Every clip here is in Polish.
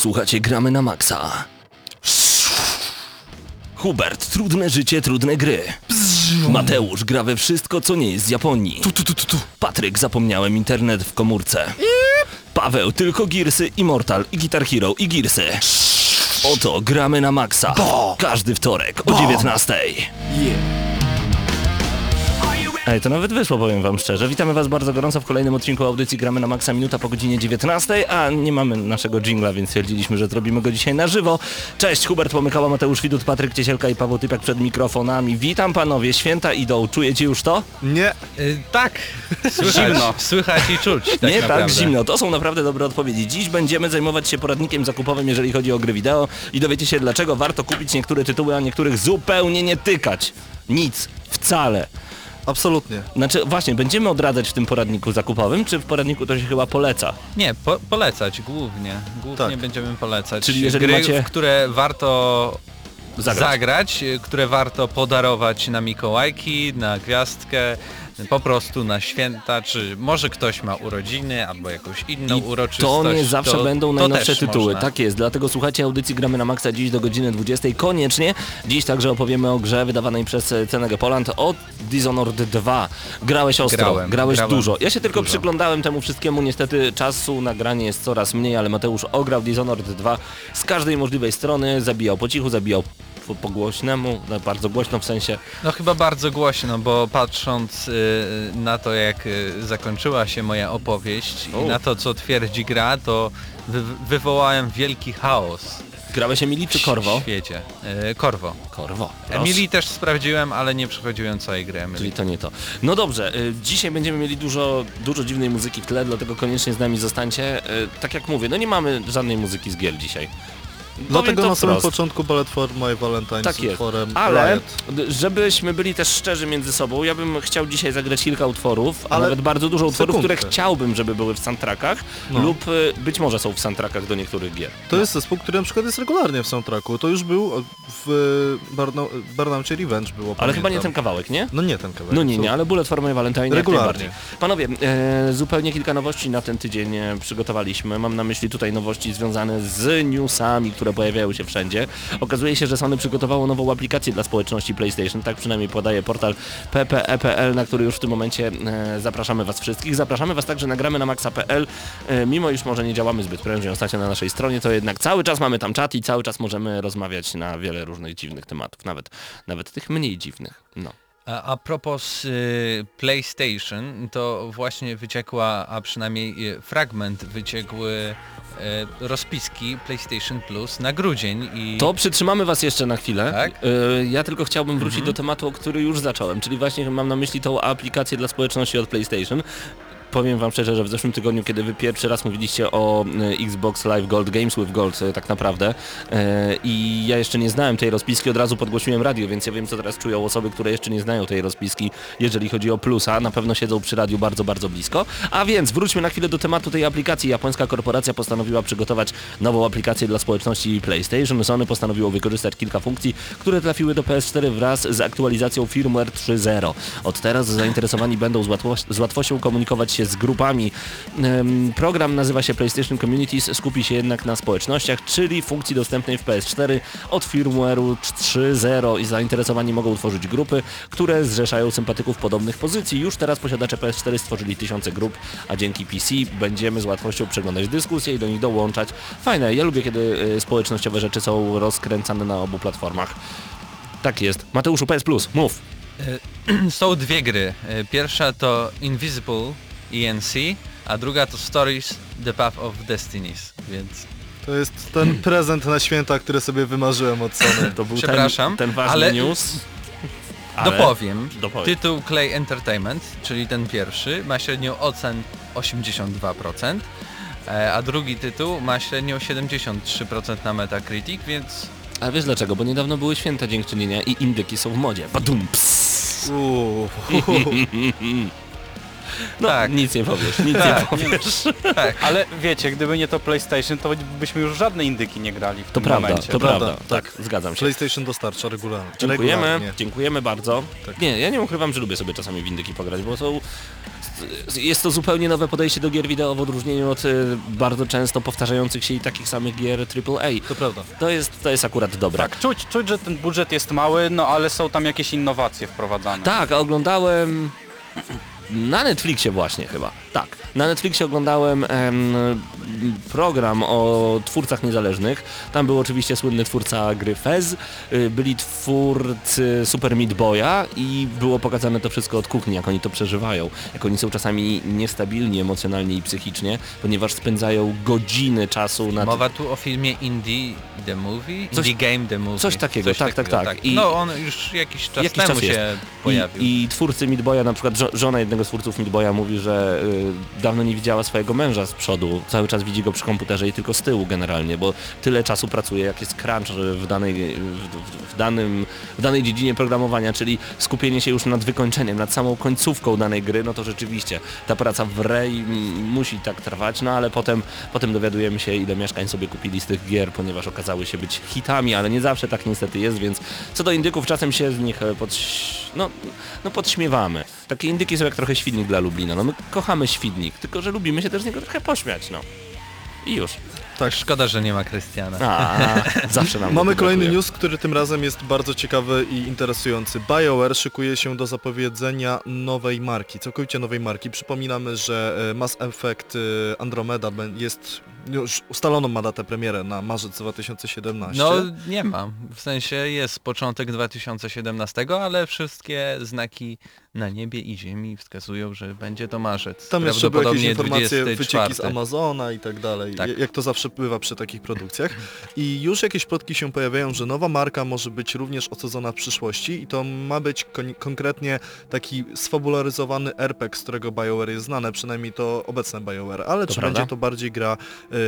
Słuchajcie, gramy na maksa. Hubert, trudne życie, trudne gry. Mateusz gra we wszystko, co nie jest z Japonii. Patryk, zapomniałem internet w komórce. Paweł, tylko Girsy, Immortal, i Guitar Hero, i Girsy. Oto gramy na maksa. Każdy wtorek o 19. Ej, to nawet wyszło, powiem wam szczerze. Witamy was bardzo gorąco w kolejnym odcinku audycji Gramy na Maxa Minuta po godzinie 19, a nie mamy naszego jingla, więc stwierdziliśmy, że zrobimy go dzisiaj na żywo. Cześć, Hubert Pomykała, Mateusz Widut, Patryk Ciesielka i Paweł Typiak przed mikrofonami. Witam panowie, święta idą. Czujecie już to? Nie, Y, tak, słychać, Zimno. słychać i czuć. Tak nie naprawdę. tak zimno. To są naprawdę dobre odpowiedzi. Dziś będziemy zajmować się poradnikiem zakupowym, jeżeli chodzi o gry wideo i dowiecie się, dlaczego warto kupić niektóre tytuły, a niektórych zupełnie nie tykać. Nic. Wcale. Absolutnie. Znaczy, właśnie, będziemy odradzać w tym poradniku zakupowym, czy w poradniku to się chyba poleca? Nie, po, polecać głównie. Głównie Tak. będziemy polecać. Czyli jeżeli gry, macie- w które warto Zagrać. zagrać. które warto podarować na Mikołajki, na gwiazdkę, po prostu na święta, czy może ktoś ma urodziny albo jakąś inną I uroczystość. to nie zawsze to, będą najnowsze tytuły. Można. Tak jest, dlatego słuchajcie audycji Gramy na Maxa dziś do godziny 20 koniecznie. Dziś także opowiemy o grze wydawanej przez Cenegę Poland o Dishonored 2. Grałeś ostro, Grałem, grałeś grałem dużo. Ja się tylko dużo. przyglądałem temu wszystkiemu, niestety czasu nagranie jest coraz mniej, ale Mateusz ograł Dishonored 2 z każdej możliwej strony, zabijał po cichu, zabijał po, po głośnemu, no, bardzo głośno w sensie. No chyba bardzo głośno, bo patrząc y, na to jak y, zakończyła się moja opowieść i na to co twierdzi gra, to wy, wywołałem wielki chaos Grałeś Emilii czy Korwo? w świecie. Y, Korwo. Korwo. proszę. Emilii też sprawdziłem, ale nie przechodziłem całej gry Emilii. Czyli to nie to. No dobrze, y, dzisiaj będziemy mieli dużo, dużo dziwnej muzyki w tle, dlatego koniecznie z nami zostańcie. Tak jak mówię, no nie mamy żadnej muzyki z gier dzisiaj. Dlatego na samym początku Ballet for My Valentine Tak z utworem Ale Riot. żebyśmy byli też szczerzy między sobą, ja bym chciał dzisiaj zagrać kilka utworów, a Ale nawet bardzo dużo utworów, które chciałbym, żeby były w soundtrackach No. lub y, być może są w soundtrackach do niektórych gier. To jest zespół, który na przykład jest regularnie w soundtracku. To już był w Barna- Burnoucie Revenge było, Ale chyba nie pamiętam. ten kawałek, nie? No nie ten kawałek. No nie, nie, ale Bullet for My Valentine Regularnie. Panowie, e, zupełnie kilka nowości na ten tydzień e, przygotowaliśmy. Mam na myśli tutaj nowości związane z newsami, które pojawiają się wszędzie. Okazuje się, że Sony przygotowało nową aplikację dla społeczności PlayStation, tak przynajmniej podaje portal ppe.pl, na który już w tym momencie e, zapraszamy Was wszystkich. Zapraszamy Was także na gramy na maxa.pl. E, mimo iż może nie działamy zbyt prężnie ostatnio na naszej stronie, to jednak cały czas mamy tam czat i cały czas możemy rozmawiać na wiele różnych dziwnych tematów, nawet, nawet tych mniej dziwnych. No. A, a propos y, PlayStation, to właśnie wyciekła, a przynajmniej y, fragment wyciekły y, rozpiski PlayStation Plus na grudzień i To przytrzymamy Was jeszcze na chwilę. Tak? Ja tylko chciałbym wrócić do tematu, o który już zacząłem, czyli właśnie mam na myśli tą aplikację dla społeczności od PlayStation. Powiem Wam szczerze, że w zeszłym tygodniu, kiedy Wy pierwszy raz mówiliście o y, Xbox Live Gold Games with Gold y, tak naprawdę y, i ja jeszcze nie znałem tej rozpiski, od razu podgłosiłem radio, więc ja wiem co teraz czują osoby, które jeszcze nie znają tej rozpiski, jeżeli chodzi o plusa, na pewno siedzą przy radiu bardzo, bardzo blisko. A więc wróćmy na chwilę do tematu tej aplikacji. Japońska korporacja postanowiła przygotować nową aplikację dla społeczności PlayStation. Sony postanowiło wykorzystać kilka funkcji, które trafiły do PS4 wraz z aktualizacją firmware 3.0. Od teraz zainteresowani będą z, łatwo z łatwością komunikować się z grupami. Program nazywa się PlayStation Communities, skupi się jednak na społecznościach, czyli funkcji dostępnej w PS4 od firmware'u 3.0 i zainteresowani mogą tworzyć grupy, które zrzeszają sympatyków podobnych pozycji. Już teraz posiadacze PS4 stworzyli tysiące grup, a dzięki PC będziemy z łatwością przeglądać dyskusje i do nich dołączać. Fajne, ja lubię kiedy y, społecznościowe rzeczy są rozkręcane na obu platformach. Tak jest. Mateuszu PS Plus, mów. są dwie gry. Y, Pierwsza to Invisible ENC, a druga to Stories The Path of Destinies, więc To jest ten prezent na święta, który sobie wymarzyłem od Sony. To był Przepraszam, ten, ten ważny ale- news. Ale- dopowiem. Dopowiedz. Tytuł Clay Entertainment, czyli ten pierwszy, ma średnią ocen 82%, e, a drugi tytuł ma średnią 73% na Metacritic, więc A wiesz dlaczego? Bo niedawno były święta dziękczynienia i indyki są w modzie. Badum, ps. No, Tak. nic nie powiesz, nic nie Tak, powiesz. tak. Ale wiecie, gdyby nie to PlayStation, to byśmy już żadne indyki nie grali w To tym prawda, momencie. to prawda, prawda, tak, zgadzam się. PlayStation dostarcza regularnie. Dziękujemy, regularnie. dziękujemy bardzo. Tak. Nie, ja nie ukrywam, że lubię sobie czasami w indyki pograć, bo są jest to zupełnie nowe podejście do gier wideo w odróżnieniu od y, bardzo często powtarzających się i takich samych gier AAA. To prawda. To jest, to jest akurat dobre. Tak, czuć, czuć, że ten budżet jest mały, no ale są tam jakieś innowacje wprowadzane. Tak, a oglądałem na Netflixie właśnie chyba. Tak, na Netflixie oglądałem em, program o twórcach niezależnych. Tam był oczywiście słynny twórca gry Fez, y, byli twórcy Super Meat Boya i było pokazane to wszystko od kuchni, jak oni to przeżywają. Jak oni są czasami niestabilni emocjonalnie i psychicznie, ponieważ spędzają godziny czasu nad Mowa tu o filmie Indie The Movie? Coś- Indie Game The Movie. coś takiego, tak, tak, tak. I- No on już jakiś czas Jakiś temu czas się jest. pojawił. I, I twórcy Meat Boya, na przykład żo- żona jednego z twórców Meat Boya mówi, że y, dawno nie widziała swojego męża z przodu, cały czas widzi go przy komputerze i tylko z tyłu generalnie, bo tyle czasu pracuje, jak jest crunch w danej, w, w, danym, w danej dziedzinie programowania, czyli skupienie się już nad wykończeniem, nad samą końcówką danej gry, no to rzeczywiście ta praca w rej musi tak trwać, no ale potem, potem dowiadujemy się, ile mieszkań sobie kupili z tych gier, ponieważ okazały się być hitami, ale nie zawsze tak niestety jest, więc co do indyków czasem się z nich e, pod, no, no podśmiewamy. Takie indyki są jak trochę świdnik dla Lublina. No my kochamy świdnik, tylko że lubimy się też z niego trochę pośmiać, no. I już. Tak, szkoda, że nie ma Krystiana. A, zawsze nam Mamy kolejny brakuje. news, który tym razem jest bardzo ciekawy i interesujący. BioWare szykuje się do zapowiedzenia nowej marki, całkowicie nowej marki. Przypominamy, że e, Mass Effect e, Andromeda jest, już ustaloną ma datę premierę na marzec 2017. No nie ma. W sensie jest początek 2017, ale wszystkie znaki na niebie i ziemi wskazują, że będzie to marzec. Tam jeszcze były jakieś informacje, wycieki 24. z Amazona i tak dalej, Tak. jak- to zawsze bywa przy takich produkcjach. I już jakieś plotki się pojawiają, że nowa marka może być również osadzona w przyszłości i to ma być kon- konkretnie taki sfabularyzowany RPG, z którego BioWare jest znane, przynajmniej to obecne BioWare, ale To czy prawda? będzie to bardziej gra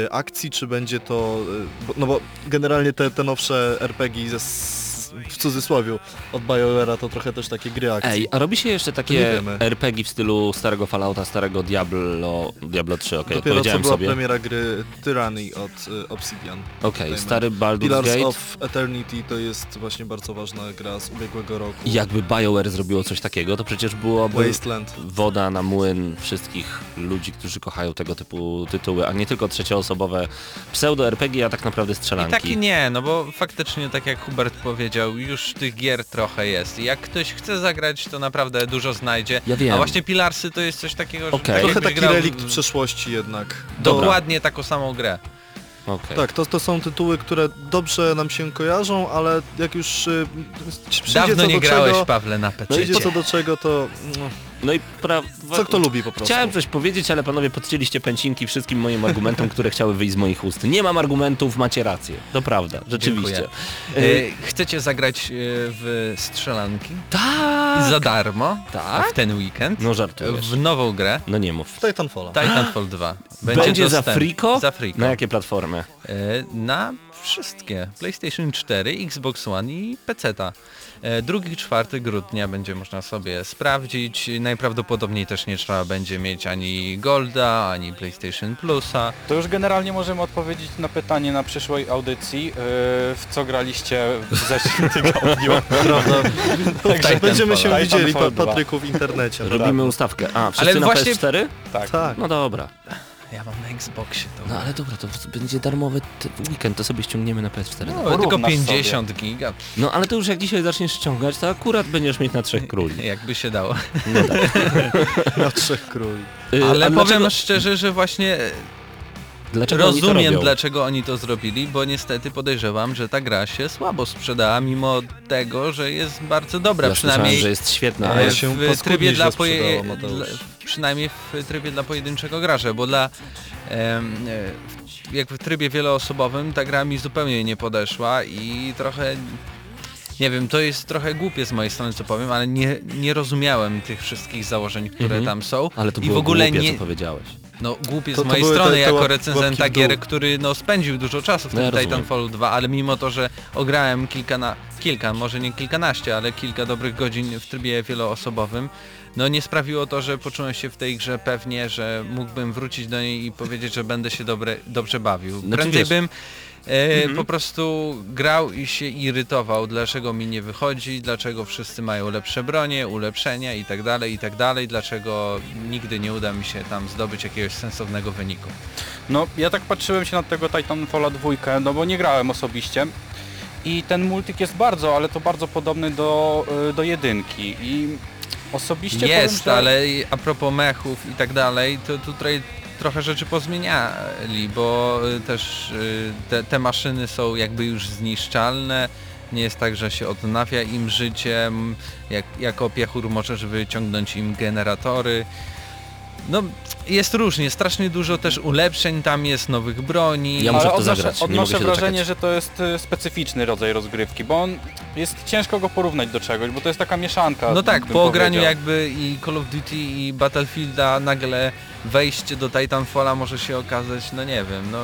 y, akcji, czy będzie to... Y, bo, no bo generalnie te, te nowsze RPG ze, s- w cudzysłowie od BioWare'a to trochę też takie gry akcji. Ej, a robi się jeszcze takie. RPG w stylu starego Fallouta, starego Diablo, Diablo 3, okej, Dopiero co powiedziałem była sobie. premiera gry Tyranny od y, Obsidian. Okej, Pamiętajmy. stary Baldur's Pillars Gate. of Eternity to jest właśnie bardzo ważna gra z ubiegłego roku. I Jakby BioWare zrobiło coś takiego, to przecież byłoby Wasteland. woda na młyn wszystkich ludzi, którzy kochają tego typu tytuły, a nie tylko trzecioosobowe pseudo-RPG, a tak naprawdę I strzelanki. taki nie, no bo faktycznie tak jak Hubert powiedział, już tych gier trochę jest. I jak ktoś chce zagrać, to naprawdę dużo znajdzie. Ja wiem. A właśnie Pilarsy to jest coś takiego, że tak Trochę taki grał relikt przeszłości jednak. Dokładnie taką samą grę. Okej. Tak, to, to są tytuły, które dobrze nam się kojarzą, ale jak już y, przyjdzie Dawno co nie do grałeś, czego, Pawle, na PC. przyjdzie co do czego, to no, No i pra... co kto lubi po prostu. Chciałem coś powiedzieć, ale panowie podcięliście pęcinki wszystkim moim argumentom, które chciały wyjść z moich ust. Nie mam argumentów, macie rację. To prawda, rzeczywiście. E, Chcecie zagrać e, w strzelanki tak! za darmo Tak? w ten weekend No żartujesz. w nową grę No nie mów. Titanfalla. Titanfall 2. Będzie, za dostęp- friko? Za friko. Na jakie platformy? E, Na wszystkie. PlayStation 4, Xbox One i PC-ta. 2-4 grudnia będzie można sobie sprawdzić. Najprawdopodobniej też nie trzeba będzie mieć ani Golda, ani PlayStation Plusa. To już generalnie możemy odpowiedzieć na pytanie na przyszłej audycji, yy, w co graliście w zeszłym tygodniu. Prawda? Titanfalla. Będziemy się widzieli, pa, 2. Patryku, w internecie. Robimy ustawkę. A, wszyscy Ale na właśnie- PS4? Tak. Tak. No dobra. Ja mam na Xboxie to. No ale dobra, to będzie darmowy weekend, to sobie ściągniemy na PS4. No, No, tylko porównasz 50 giga, no ale to już jak dzisiaj zaczniesz ściągać, to akurat będziesz mieć na trzech króli. jakby się dało. No tak. Na trzech króli. Y, Ale a powiem dlaczego, szczerze, że właśnie dlaczego rozumiem dlaczego oni to zrobili, bo niestety podejrzewam, że ta gra się słabo sprzedała, mimo tego, że jest bardzo dobra, Ja przynajmniej że jest świetna, e, ale się w paskudnie trybie dla, poje... Dla przynajmniej w trybie dla pojedynczego gracza, bo dla em, e, jak w trybie wieloosobowym ta gra mi zupełnie nie podeszła i trochę nie wiem, to jest trochę głupie z mojej strony co powiem, ale nie, nie rozumiałem tych wszystkich założeń, które Mhm. tam są ale to i było w ogóle głupie, nie, co powiedziałeś. No głupie To- z to mojej były te- strony te jako łap- recenzenta gier, który no spędził dużo czasu w tym ja. Titanfallu 2, ale mimo to, że ograłem kilka na kilka, może nie kilkanaście, ale kilka dobrych godzin w trybie wieloosobowym, no nie sprawiło to, że poczułem się w tej grze pewnie, że mógłbym wrócić do niej i powiedzieć, że będę się dobre, dobrze bawił. Znaczy, Prędzej wiesz- bym e, Mhm. po prostu grał i się irytował, dlaczego mi nie wychodzi, dlaczego wszyscy mają lepsze bronie, ulepszenia i tak dalej, i tak dalej, dlaczego nigdy nie uda mi się tam zdobyć jakiegoś sensownego wyniku. No, ja tak patrzyłem się na tego Titanfalla 2, no bo nie grałem osobiście. I ten multik jest bardzo, ale to bardzo podobny do, y, do jedynki. I osobiście Jest, powiem, że... ale a propos mechów i tak dalej, to tutaj trochę rzeczy pozmieniali, bo y, też y, te, te maszyny są jakby już zniszczalne. Nie jest tak, że się odnawia im życie, jak, jako piechur możesz wyciągnąć im generatory. No jest różnie, strasznie dużo też ulepszeń, tam jest nowych broni. Ja muszę ale w to odnoszę, zagrać, nie odnoszę mogę się wrażenie, doczekać. że to jest y, specyficzny rodzaj rozgrywki, bo on jest ciężko go porównać do czegoś, bo to jest taka mieszanka. No tak, bym po ograniu powiedział. jakby i Call of Duty i Battlefielda nagle wejście do Titanfalla może się okazać, no nie wiem, no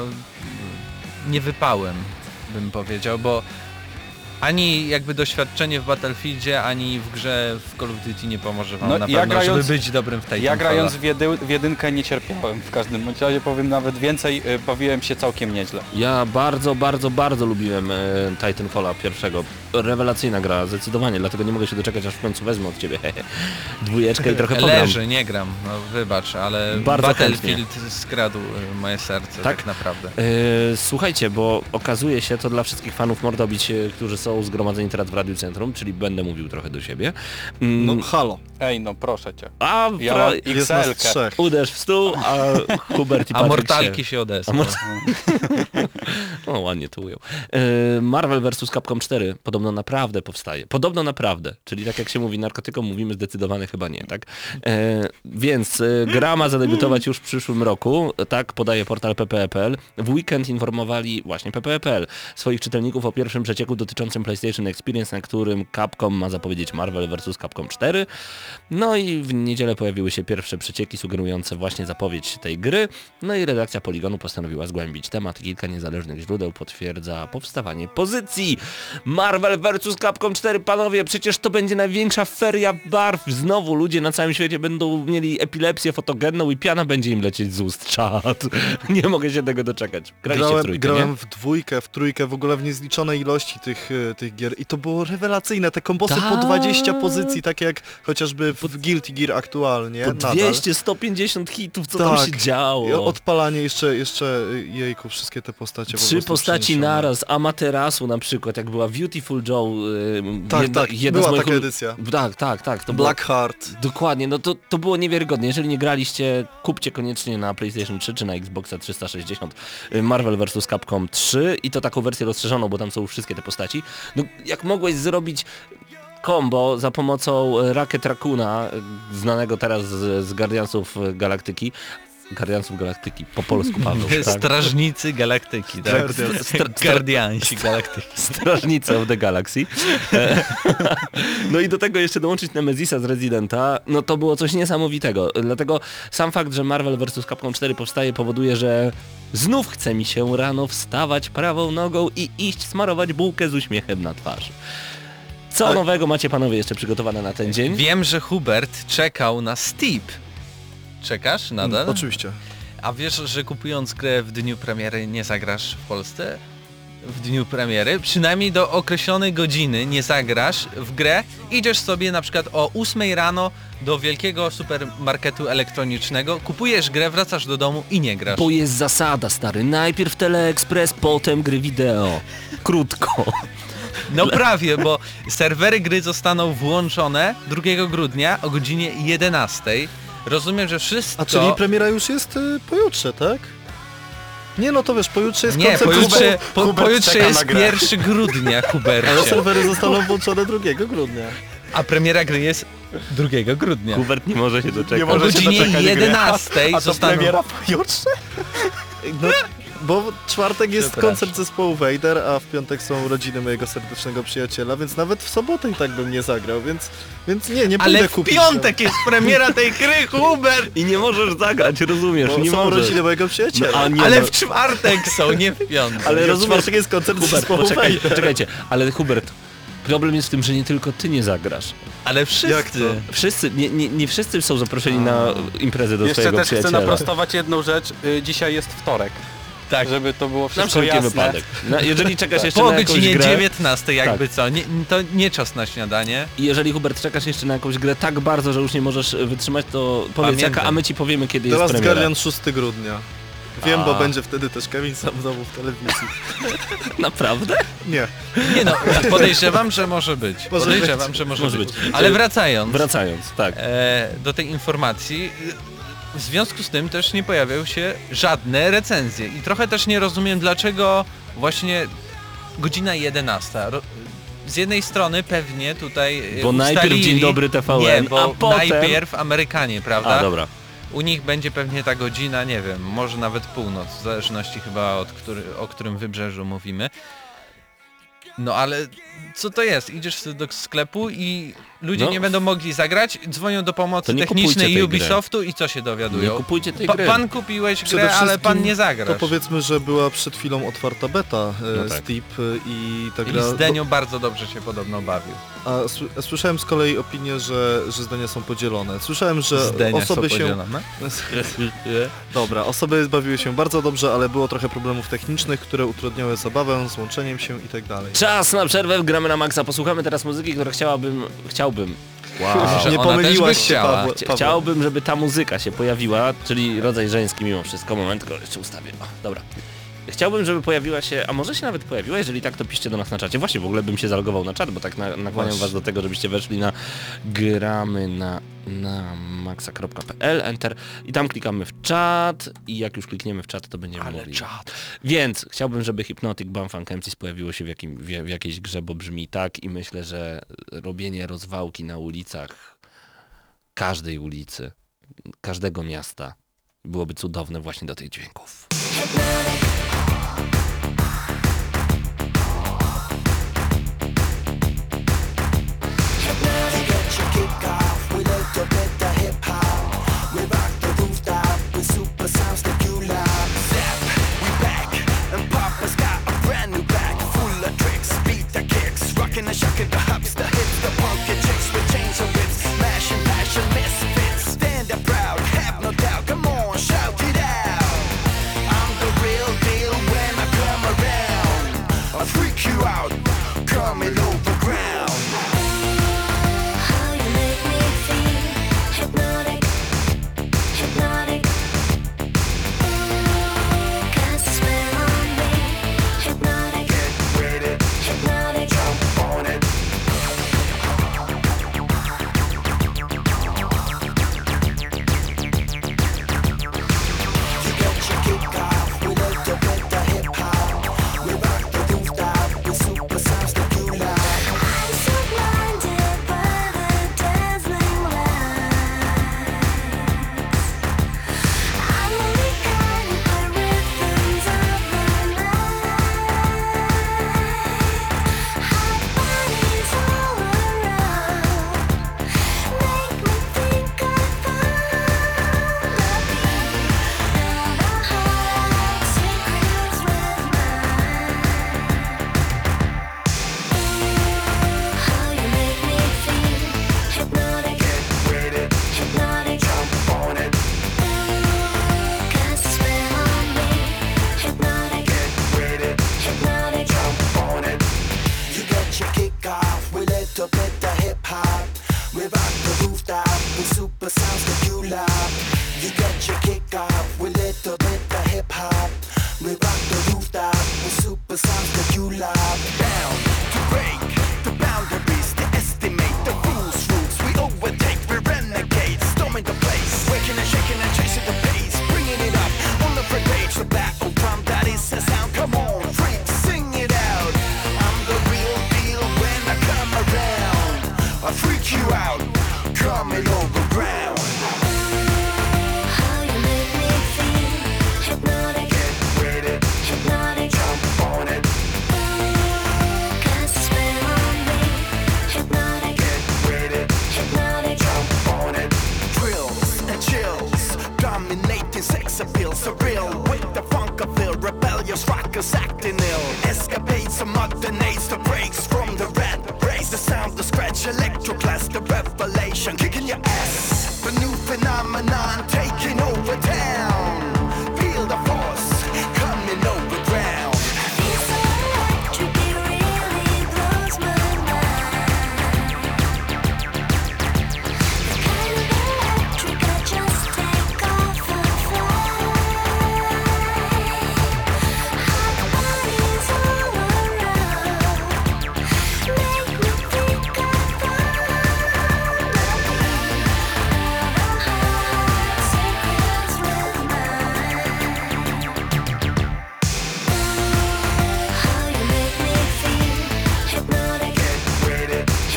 nie wypałem bym powiedział, bo ani jakby doświadczenie w Battlefieldzie, ani w grze w Call of Duty nie pomoże wam No, na ja pewno, grając- żeby być dobrym w Titanfalla. Ja grając w, jedy, w jedynkę nie cierpiałem w każdym bądź razie powiem nawet więcej, y, bawiłem się całkiem nieźle. Ja bardzo, bardzo, bardzo lubiłem e, Titanfalla pierwszego. Rewelacyjna gra, zdecydowanie, dlatego nie mogę się doczekać, aż w końcu wezmę od ciebie dwójeczkę i trochę pogram. Leży, nie gram, no wybacz, ale Bardzo Battlefield skradł y, moje serce tak, Tak? naprawdę. Słuchajcie, bo okazuje się to dla wszystkich fanów Mordobić, którzy są zgromadzeni teraz w Radiu Centrum, czyli będę mówił trochę do siebie. Mm, No halo, Ej, no proszę cię. a Ja XL-kę. trzech. uderz w stół, a Hubert i A mortalki się... się odesłał. Mort- O, ładnie to ujął. E, Marvel vs. Capcom 4 podobno naprawdę powstaje. Podobno naprawdę, czyli tak jak się mówi narkotykom, mówimy zdecydowanie chyba nie, tak? E, więc e, gra ma zadebiutować już w przyszłym roku, tak podaje portal ppe.pl. W weekend informowali właśnie ppe.pl swoich czytelników o pierwszym przecieku dotyczącym PlayStation Experience, na którym Capcom ma zapowiedzieć Marvel vs. Capcom 4. No i w niedzielę pojawiły się pierwsze przecieki sugerujące właśnie zapowiedź tej gry. No i redakcja Poligonu postanowiła zgłębić temat. Kilka niezależnych źródeł potwierdza powstawanie pozycji. Marvel vs. Capcom 4, panowie, przecież to będzie największa feria barw. Znowu ludzie na całym świecie będą mieli epilepsję fotogenną i piana będzie im lecieć z ust. Czad. Nie mogę się tego doczekać. Graliście w Grałem, trójkę, grałem nie? w dwójkę, w trójkę, w ogóle w niezliczonej ilości tych, e, tych gier i to było rewelacyjne, te kombosy po Tak. 20 pozycji, takie jak chociażby w Guilty Gear aktualnie, Po nadal. 200, 150 hitów, co tam Tak. się I działo? odpalanie jeszcze, jeszcze jejku, wszystkie te postacie po Trzy prostu postaci naraz, Amaterasu na przykład, jak była Beautiful Joe. y, Tak, jedna, tak, jedna była z moich taka edycja. Tak, tak, tak. To było, Blackheart. dokładnie, no to, to było niewiarygodne. Jeżeli nie graliście, kupcie koniecznie na PlayStation 3 czy na Xboxa 360 y, Marvel vs. Capcom 3 i to taką wersję rozszerzoną, bo tam są wszystkie te postaci. No jak mogłeś zrobić combo za pomocą e, Rocket Raccoona, e, znanego teraz z, z Guardiansów Galaktyki, Guardiansów Galaktyki, po polsku Paweł, tak? Strażnicy Galaktyki, tak? Guardians. Stra- Guardiansi Galaktyki. Strażnicę of the Galaxy. E, No i do tego jeszcze dołączyć Nemezisa z Residenta, no to było coś niesamowitego. Dlatego sam fakt, że Marvel vs. Capcom 4 powstaje powoduje, że znów chce mi się rano wstawać prawą nogą i iść smarować bułkę z uśmiechem na twarzy. Co Ale- nowego macie panowie jeszcze przygotowane na ten dzień? Wiem, że Hubert czekał na Steep. Czekasz nadal? Mm, Oczywiście. A wiesz, że kupując grę w dniu premiery nie zagrasz w Polsce? W dniu premiery? Przynajmniej do określonej godziny nie zagrasz w grę. Idziesz sobie na przykład o 8 rano do wielkiego supermarketu elektronicznego, kupujesz grę, wracasz do domu i nie grasz. Bo jest zasada, stary. Najpierw Teleexpress, potem gry wideo. Krótko. No prawie, bo serwery gry zostaną włączone 2 grudnia o godzinie 11. Rozumiem, że wszystko... A czyli premiera już jest y, pojutrze, tak? Nie no to wiesz, pojutrze jest Nie, koncert pojutrze, po, Hubert pojutrze jest na grę. 1 grudnia, Ale Hubercie. serwery zostaną włączone 2 grudnia. A premiera gry jest 2 grudnia. Hubert nie może się doczekać. Nie O może się godzinie doczekać gry. 11 A to zostaną... premiera pojutrze? No, bo w czwartek jest koncert zespołu Vader, a w piątek są urodziny mojego serdecznego przyjaciela, więc nawet w sobotę i tak bym nie zagrał, więc, więc nie, nie pójdę Ale w kupić. piątek jest premiera tej gry, Hubert! I nie możesz zagrać, rozumiesz? Bo nie są możesz. urodziny mojego przyjaciela. No, a nie, Ale no. w czwartek są, nie w piątek. Ale rozumiesz- czwartek jest koncert Hubert, zespołu poczekaj, Vader. poczekajcie, ale Hubert, Problem jest w tym, że nie tylko ty nie zagrasz. Ale wszyscy. Jak to? Wszyscy, nie, nie, nie wszyscy są zaproszeni na imprezę do Jeszcze swojego też chcę przyjaciela. naprostować jedną rzecz. Y, Dzisiaj jest wtorek. Tak. Żeby to było wszystko wszelki jasne. wypadek. No, jeżeli czekasz jeszcze Po na jakąś godzinie grę, 19 jakby co, nie, to nie czas na śniadanie. i jeżeli Hubert czekasz jeszcze na jakąś grę tak bardzo, że już nie możesz wytrzymać, to powiedz Pamiętam. jaka, a my ci powiemy kiedy The jest premiera. Guardian 6 grudnia. Wiem, bo A. będzie wtedy też Kevin sam w domu w telewizji. Naprawdę? Nie. Nie no, podejrzewam, że może być. Może Podejrzewam, być. że może, Może być. być. Ale wracając Wracając, tak. e, do tej informacji, w związku z tym też nie pojawiają się żadne recenzje. I trochę też nie rozumiem, dlaczego właśnie godzina 11. Ro- Z jednej strony pewnie tutaj y, Bo najpierw ustalili- Dzień Dobry TVN, nie, bo a potem- najpierw Amerykanie, prawda? A, dobra. U nich będzie pewnie ta godzina, nie wiem, może nawet północ, w zależności chyba od który, o którym wybrzeżu mówimy. No ale co to jest? Idziesz do sklepu i ludzie No. nie będą mogli zagrać, dzwonią do pomocy To nie technicznej Ubisoftu i co się Nie dowiadują? kupujcie tej Pa, gry. pan kupiłeś Przede grę, ale pan nie To zagrasz. powiedzmy, że była przed chwilą otwarta beta e, No tak. Steep e, i ta I gra... z Denią bardzo dobrze się podobno bawił. A sły- a słyszałem z kolei opinię, że, że zdania są podzielone. Słyszałem, że Z Denia osoby są się... podzielone. Dobra, osoby bawiły się bardzo dobrze, ale było trochę problemów technicznych, które utrudniały zabawę, z łączeniem się i tak dalej. Czas na przerwę, gramy na maksa. Posłuchamy teraz muzyki, która chciałabym... Chciałbym... Wow. Że Nie pomyliłaś się, chciała. Paweł. Chcia- Chciałbym, żeby ta muzyka się pojawiła, czyli rodzaj żeński mimo wszystko. Moment, tylko jeszcze ustawię. O, dobra. Chciałbym, żeby pojawiła się, a może się nawet pojawiła, jeżeli tak, to piszcie do nas na czacie. Właśnie, w ogóle bym się zalogował na czat, bo tak na, nakłaniam was do tego, żebyście weszli na gramy na, na maxa.pl, enter i tam klikamy w czat i jak już klikniemy w czat, to będziemy mogli. czad. Więc chciałbym, żeby Hypnotic Bumfunk MCs pojawiło się w, jakim, w, w jakiejś grze, bo brzmi tak i myślę, że robienie rozwałki na ulicach każdej ulicy, każdego miasta byłoby cudowne właśnie do tych dźwięków. How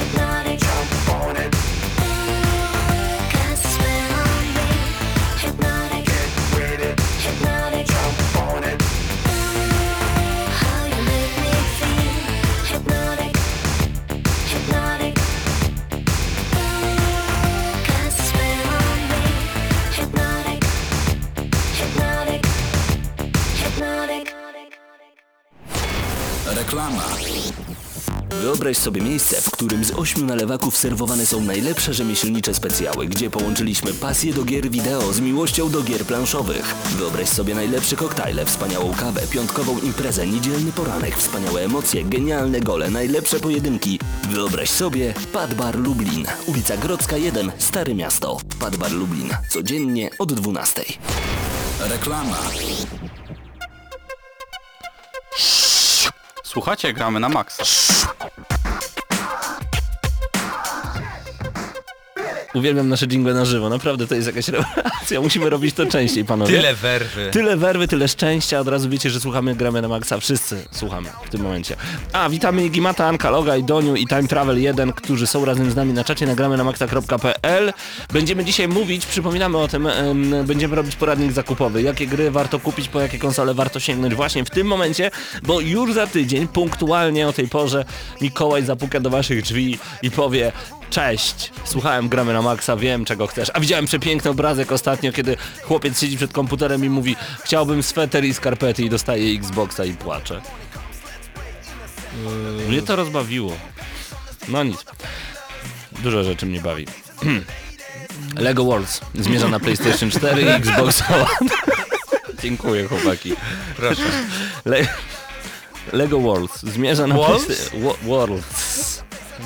hypnotic, Wyobraź sobie miejsce, w którym z ośmiu nalewaków serwowane są najlepsze rzemieślnicze specjały, gdzie połączyliśmy pasję do gier wideo z miłością do gier planszowych. Wyobraź sobie najlepsze koktajle, wspaniałą kawę, piątkową imprezę, niedzielny poranek, wspaniałe emocje, genialne gole, najlepsze pojedynki. Wyobraź sobie Pad Bar Lublin, ulica Grodzka 1, Stare Miasto. Pad Bar Lublin, codziennie od 12. Reklama. Słuchacie, gramy na maksa. Uwielbiam nasze jingle na żywo, naprawdę to jest jakaś rewelacja, musimy robić to częściej, panowie. Tyle werwy. Tyle werwy, tyle szczęścia, od razu wiecie, że słuchamy Gramy na Maxa, wszyscy słuchamy w tym momencie. A, witamy Gimata, Anka, Loga i Doniu i Time Travel 1, którzy są razem z nami na czacie nagramy na maxa.pl. Będziemy dzisiaj mówić, przypominamy o tym, em, będziemy robić poradnik zakupowy, jakie gry warto kupić, po jakie konsole warto sięgnąć właśnie w tym momencie, bo już za tydzień, punktualnie o tej porze, Mikołaj zapuka do waszych drzwi i powie Cześć, słuchałem Gramy na Maxa, wiem czego chcesz. A widziałem przepiękny obrazek ostatnio, kiedy chłopiec siedzi przed komputerem i mówi chciałbym sweter i skarpety i dostaje Xboxa i płacze. Mnie to rozbawiło. No nic. Dużo rzeczy mnie bawi. Lego Worlds zmierza na PlayStation 4 i Xbox One. Dziękuję chłopaki. Proszę. Le Lego Worlds zmierza na? PlayStation... Wo- Worlds.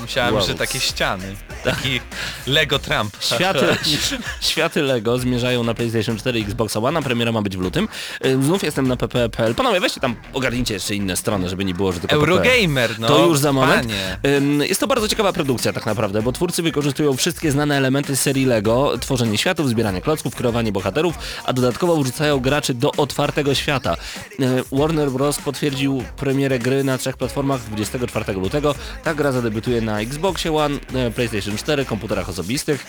Myślałem, Wow. że takie ściany. Taki Lego Trump. Światy, światy Lego zmierzają na PlayStation 4 i Xbox One, a premiera ma być w lutym. Y, Znów jestem na pp.pl. Panowie, weźcie tam, ogarnijcie jeszcze inne strony, żeby nie było, że tylko pp. Eurogamer, no. To już za moment. Panie. Jest to bardzo ciekawa produkcja tak naprawdę, bo twórcy wykorzystują wszystkie znane elementy serii Lego, tworzenie światów, zbieranie klocków, kreowanie bohaterów, a dodatkowo wrzucają graczy do otwartego świata. Y, Warner Bros. potwierdził premierę gry na trzech platformach 24 lutego. Ta gra zadebiutuje na Xboxie One, y, PlayStation 4, komputerach osobistych.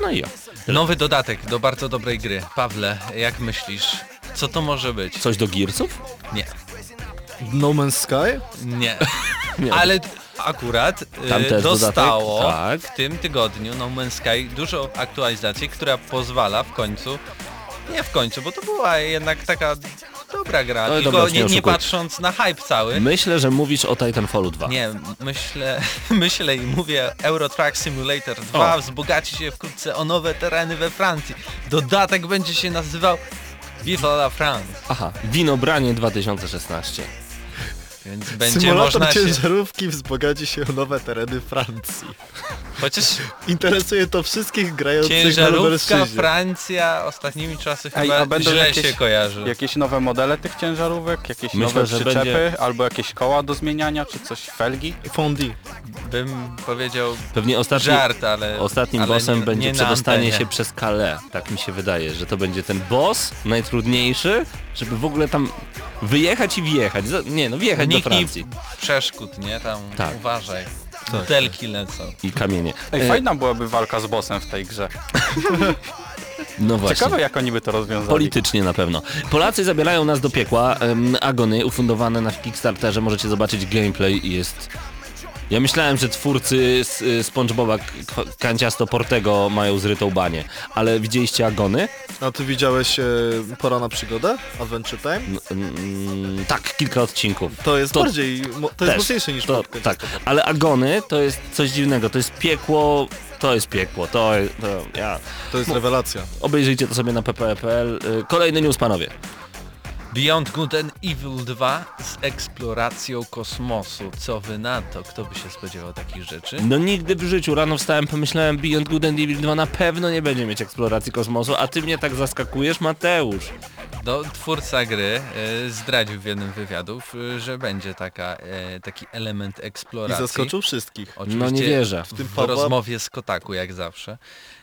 No i o. Nowy dodatek do bardzo dobrej gry. Pawle, jak myślisz? Co to może być? Coś do Gearsów? Nie. No Man's Sky? Nie. Nie. Ale akurat y, dostało tak. w tym tygodniu No Man's Sky dużo aktualizacji, która pozwala w końcu, nie w końcu, bo to była jednak taka dobra gra, Ale tylko dobra, nie nie, patrząc na hype cały. Myślę, że mówisz o Titanfallu 2. Nie, myślę, myślę i mówię Euro Truck Simulator 2 O. wzbogaci się wkrótce o nowe tereny we Francji. Dodatek będzie się nazywał Viva la France, Aha, Winobranie 2016. więc będzie Symulator można się... ciężarówki wzbogaci się o nowe tereny Francji. Chociaż Interesuje to wszystkich grających na. Francja ostatnimi czasy Ej, chyba a będą źle jakieś- się kojarzy. Jakieś nowe modele tych ciężarówek, jakieś Myślę, nowe że przyczepy, będzie- albo jakieś koła do zmieniania, czy coś, felgi? Fondi. Bym powiedział Pewnie ostatni, żart, ale... ostatnim ale bossem nie, będzie nie na przedostanie antenie. się przez Calais. Tak mi się wydaje, że to będzie ten boss najtrudniejszy, żeby w ogóle tam wyjechać i wjechać. Za- Nie, no wjechać do Uniknij Francji. przeszkód, nie? Tam Tak. uważaj. Butelki lecą. I kamienie. Ej, E, fajna byłaby walka z bossem w tej grze. No właśnie. Ciekawe jak oni by to rozwiązali. Politycznie na pewno. Polacy zabierają nas do piekła. Agony ufundowane na Kickstarterze. Możecie zobaczyć gameplay i jest Ja myślałem, że twórcy SpongeBoba Kanciasto Portego mają zrytą banię, ale widzieliście Agony? A ty widziałeś e, Pora na przygodę? Adventure Time? N- mm, tak, kilka odcinków. To jest To- bardziej, to jest Też. mocniejsze niż to. Tak, ale Agony to jest coś dziwnego, to jest piekło, to jest piekło, to, to ja... To jest rewelacja. Obejrzyjcie to sobie na ppe.pl. Y, Kolejny news, panowie. Beyond Good and Evil 2 z eksploracją kosmosu. Co wy na to? Kto by się spodziewał takich rzeczy? No nigdy w życiu. Rano wstałem, pomyślałem Beyond Good and Evil 2 na pewno nie będzie mieć eksploracji kosmosu, a ty mnie tak zaskakujesz, Mateusz. No, twórca gry e, zdradził w jednym wywiadów, e, że będzie taka, e, taki element I eksploracji. zaskoczył wszystkich. Oczywiście No nie wierzę. W tym w Pawła rozmowie z Kotaku jak zawsze.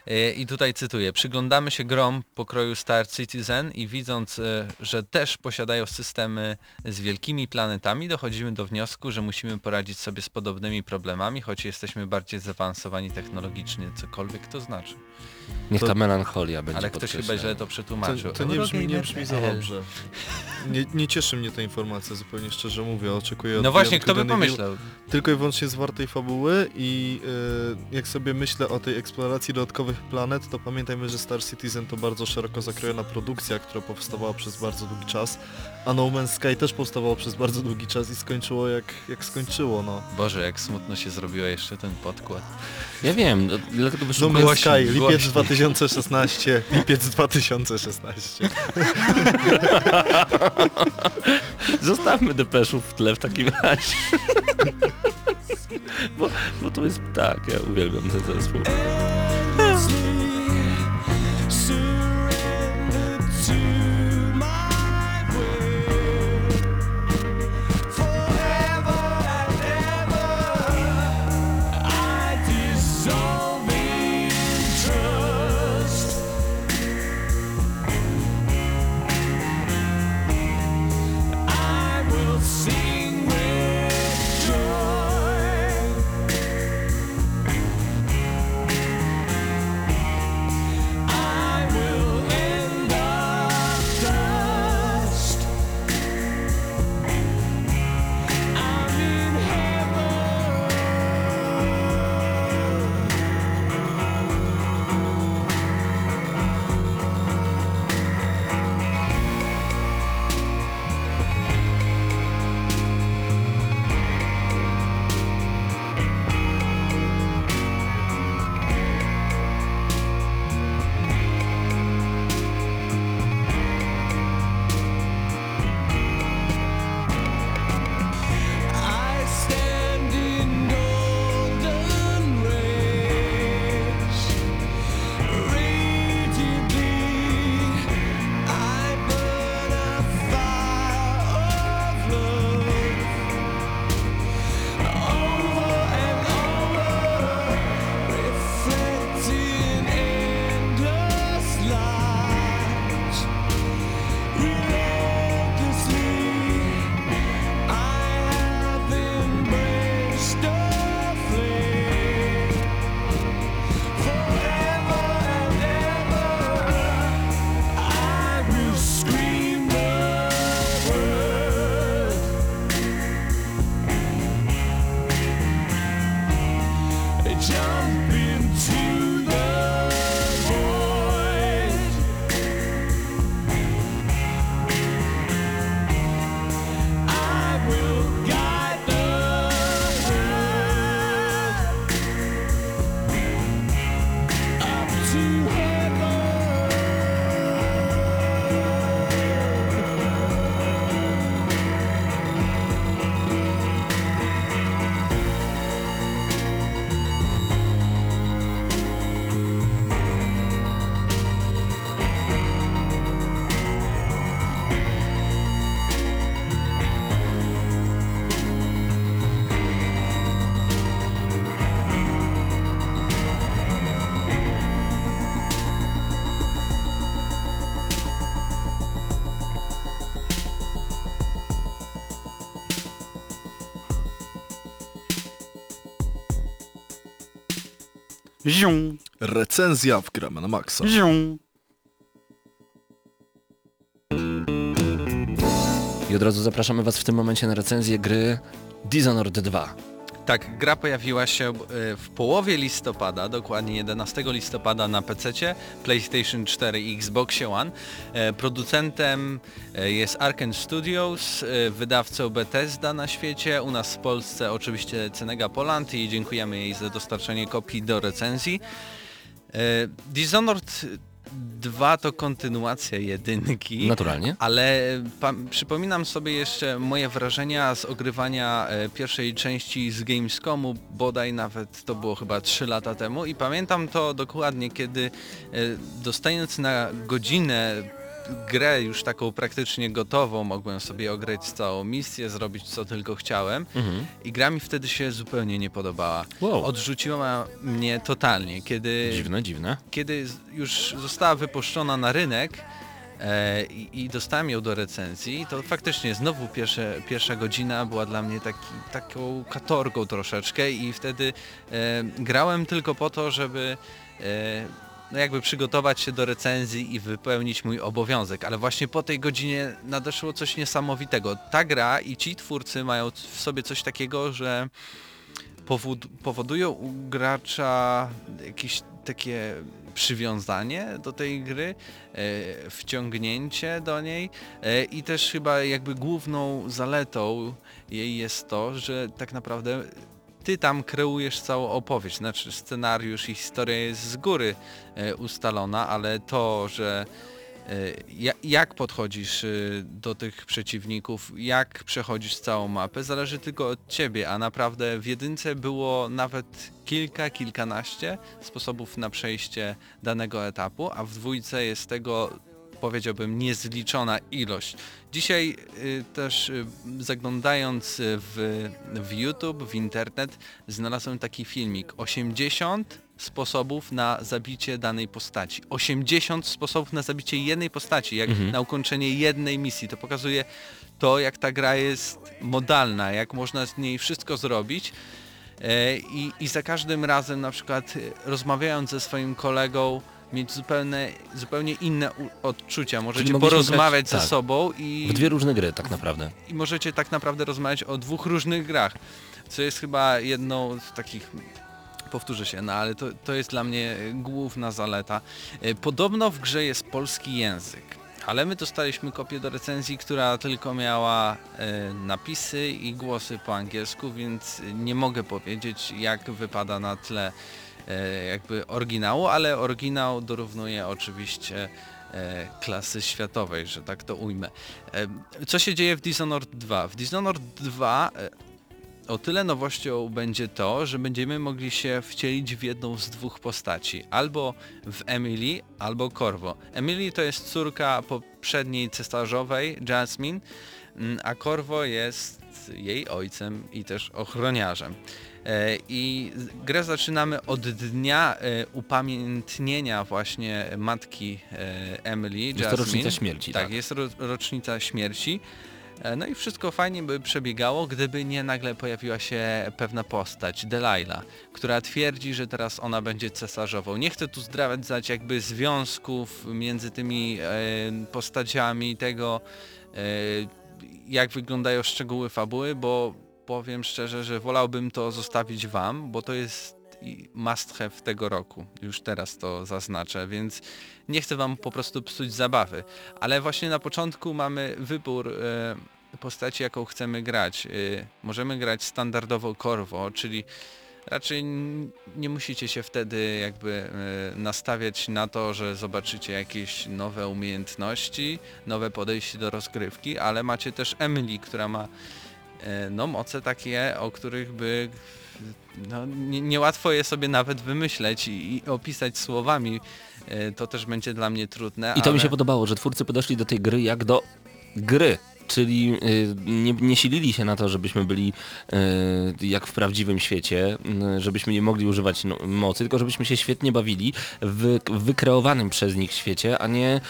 E, I tutaj cytuję, przyglądamy się grom pokroju Star Citizen i widząc, e, że też posiadają systemy z wielkimi planetami, dochodzimy do wniosku, że musimy poradzić sobie z podobnymi problemami, choć jesteśmy bardziej zaawansowani technologicznie, cokolwiek to znaczy. Niech To- ta melancholia będzie Ale ktoś chyba źle to przetłumaczył. To, to nie, brzmi, nie brzmi za dobrze. Nie, nie cieszy mnie ta informacja, zupełnie szczerze mówię. Oczekuję od No właśnie, kto by pomyślał? Tylko i wyłącznie z wartej fabuły i y, jak sobie myślę o tej eksploracji dodatkowych planet, to pamiętajmy, że Star Citizen to bardzo szeroko zakrojona produkcja, która powstawała przez bardzo długi czas, a No Man's Sky też powstawało przez bardzo długi czas i skończyło jak, jak skończyło, no. Boże, jak smutno się zrobiło jeszcze ten podkład. Ja wiem, no, dlatego No wyszło Man's Sky, lipiec głośniej. 2016, lipiec 2016. Zostawmy depeszów w tle w takim razie. bo, bo to jest tak, ja uwielbiam ten zespół. Zium, Recenzja w gramy na maksa. zium. I od razu zapraszamy was w tym momencie na recenzję gry Dishonored 2. Tak, gra pojawiła się e, w połowie listopada, dokładnie 11 listopada na PC, PlayStation 4 i Xbox One. E, Producentem e, jest Arkane Studios, wydawcą Bethesda na świecie, u nas w Polsce oczywiście Cenega Poland i dziękujemy jej za dostarczenie kopii do recenzji. Dishonored 2 to kontynuacja jedynki. Naturalnie. Ale przypominam sobie jeszcze moje wrażenia z ogrywania e, pierwszej części z Gamescomu, bodaj nawet to było chyba 3 lata temu i pamiętam to dokładnie, kiedy e, dostając na godzinę grę już taką praktycznie gotową, mogłem sobie ograć całą misję, zrobić co tylko chciałem Mhm. i gra mi wtedy się zupełnie nie podobała. Wow. Odrzuciła mnie totalnie, kiedy Dziwne, dziwne. kiedy już została wypuszczona na rynek e, i, i dostałem ją do recenzji, to faktycznie znowu pierwsze, pierwsza godzina była dla mnie taki, taką katorgą troszeczkę i wtedy e, grałem tylko po to, żeby e, no jakby przygotować się do recenzji i wypełnić mój obowiązek, ale właśnie po tej godzinie nadeszło coś niesamowitego. Ta gra i ci twórcy mają w sobie coś takiego, że powodują u gracza jakieś takie przywiązanie do tej gry, e, wciągnięcie do niej e, i też chyba jakby główną zaletą jej jest to, że tak naprawdę ty tam kreujesz całą opowieść, znaczy scenariusz i historia jest z góry e, ustalona, ale to, że e, ja- jak podchodzisz e, do tych przeciwników, jak przechodzisz całą mapę, zależy tylko od ciebie, a naprawdę w jedynce było nawet kilka, kilkanaście sposobów na przejście danego etapu, a w dwójce jest tego powiedziałbym niezliczona ilość. Dzisiaj y, też y, zaglądając y, w, w YouTube, w internet, znalazłem taki filmik 80 sposobów na zabicie danej postaci. 80 sposobów na zabicie jednej postaci, jak na ukończenie jednej misji. To pokazuje to, jak ta gra jest modalna, jak można z niej wszystko zrobić. E, I, I za każdym razem na przykład rozmawiając ze swoim kolegą mieć zupełnie, zupełnie inne odczucia. Możecie porozmawiać grać- ze tak. sobą i, W dwie różne gry tak naprawdę. i możecie tak naprawdę rozmawiać o dwóch różnych grach, co jest chyba jedną z takich powtórzę się, no ale to, to jest dla mnie główna zaleta. E, Podobno w grze jest polski język, ale my dostaliśmy kopię do recenzji, która tylko miała e, napisy i głosy po angielsku, więc nie mogę powiedzieć jak wypada na tle jakby oryginału, ale oryginał dorównuje oczywiście e, klasy światowej, że tak to ujmę. E, Co się dzieje w Dishonored 2? W Dishonored 2 e, o tyle nowością będzie to, że będziemy mogli się wcielić w jedną z dwóch postaci. Albo w Emily, albo Corvo. Emily to jest córka poprzedniej cesarzowej, Jasmine, mm, a Corvo jest jej ojcem i też ochroniarzem. E, I grę zaczynamy od dnia e, upamiętnienia właśnie matki e, Emily, Jest to Jasmine. rocznica śmierci, Tak, tak. jest ro rocznica śmierci. No i wszystko fajnie by przebiegało, gdyby nie nagle pojawiła się pewna postać, Delilah, która twierdzi, że teraz ona będzie cesarzową. Nie chcę tu zdradzać jakby związków między tymi postaciami, tego jak wyglądają szczegóły fabuły, bo powiem szczerze, że wolałbym to zostawić wam, bo to jest must have tego roku. Już teraz to zaznaczę, więc nie chcę wam po prostu psuć zabawy. Ale właśnie na początku mamy wybór e, postaci, jaką chcemy grać. E, możemy grać standardowo Corvo, czyli raczej nie musicie się wtedy jakby e, nastawiać na to, że zobaczycie jakieś nowe umiejętności, nowe podejście do rozgrywki, ale macie też Emily, która ma no moce takie, o których by no, nie- niełatwo je sobie nawet wymyśleć i, i opisać słowami. E, To też będzie dla mnie trudne. I to mi ale... się podobało, że twórcy podeszli do tej gry jak do gry. Czyli y, nie, nie silili się na to, żebyśmy byli jak w prawdziwym świecie, żebyśmy nie mogli używać no, mocy, tylko żebyśmy się świetnie bawili w wykreowanym przez nich świecie, a nie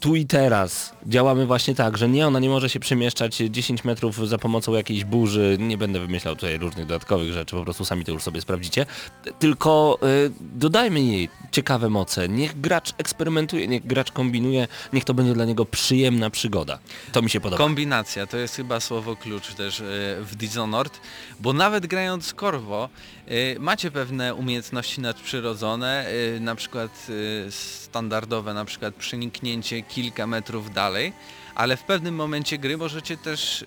tu i teraz działamy właśnie tak, że nie, ona nie może się przemieszczać 10 metrów za pomocą jakiejś burzy, nie będę wymyślał tutaj różnych dodatkowych rzeczy, po prostu sami to już sobie sprawdzicie, tylko y, dodajmy jej ciekawe moce, niech gracz eksperymentuje, niech gracz kombinuje, niech to będzie dla niego przyjemna przygoda. To mi się podoba. Kombinacja to jest chyba słowo klucz też e, w Dishonored, bo nawet grając Corvo e, macie pewne umiejętności nadprzyrodzone, e, na przykład e, standardowe, na przykład przeniknięcie kilka metrów dalej, ale w pewnym momencie gry możecie też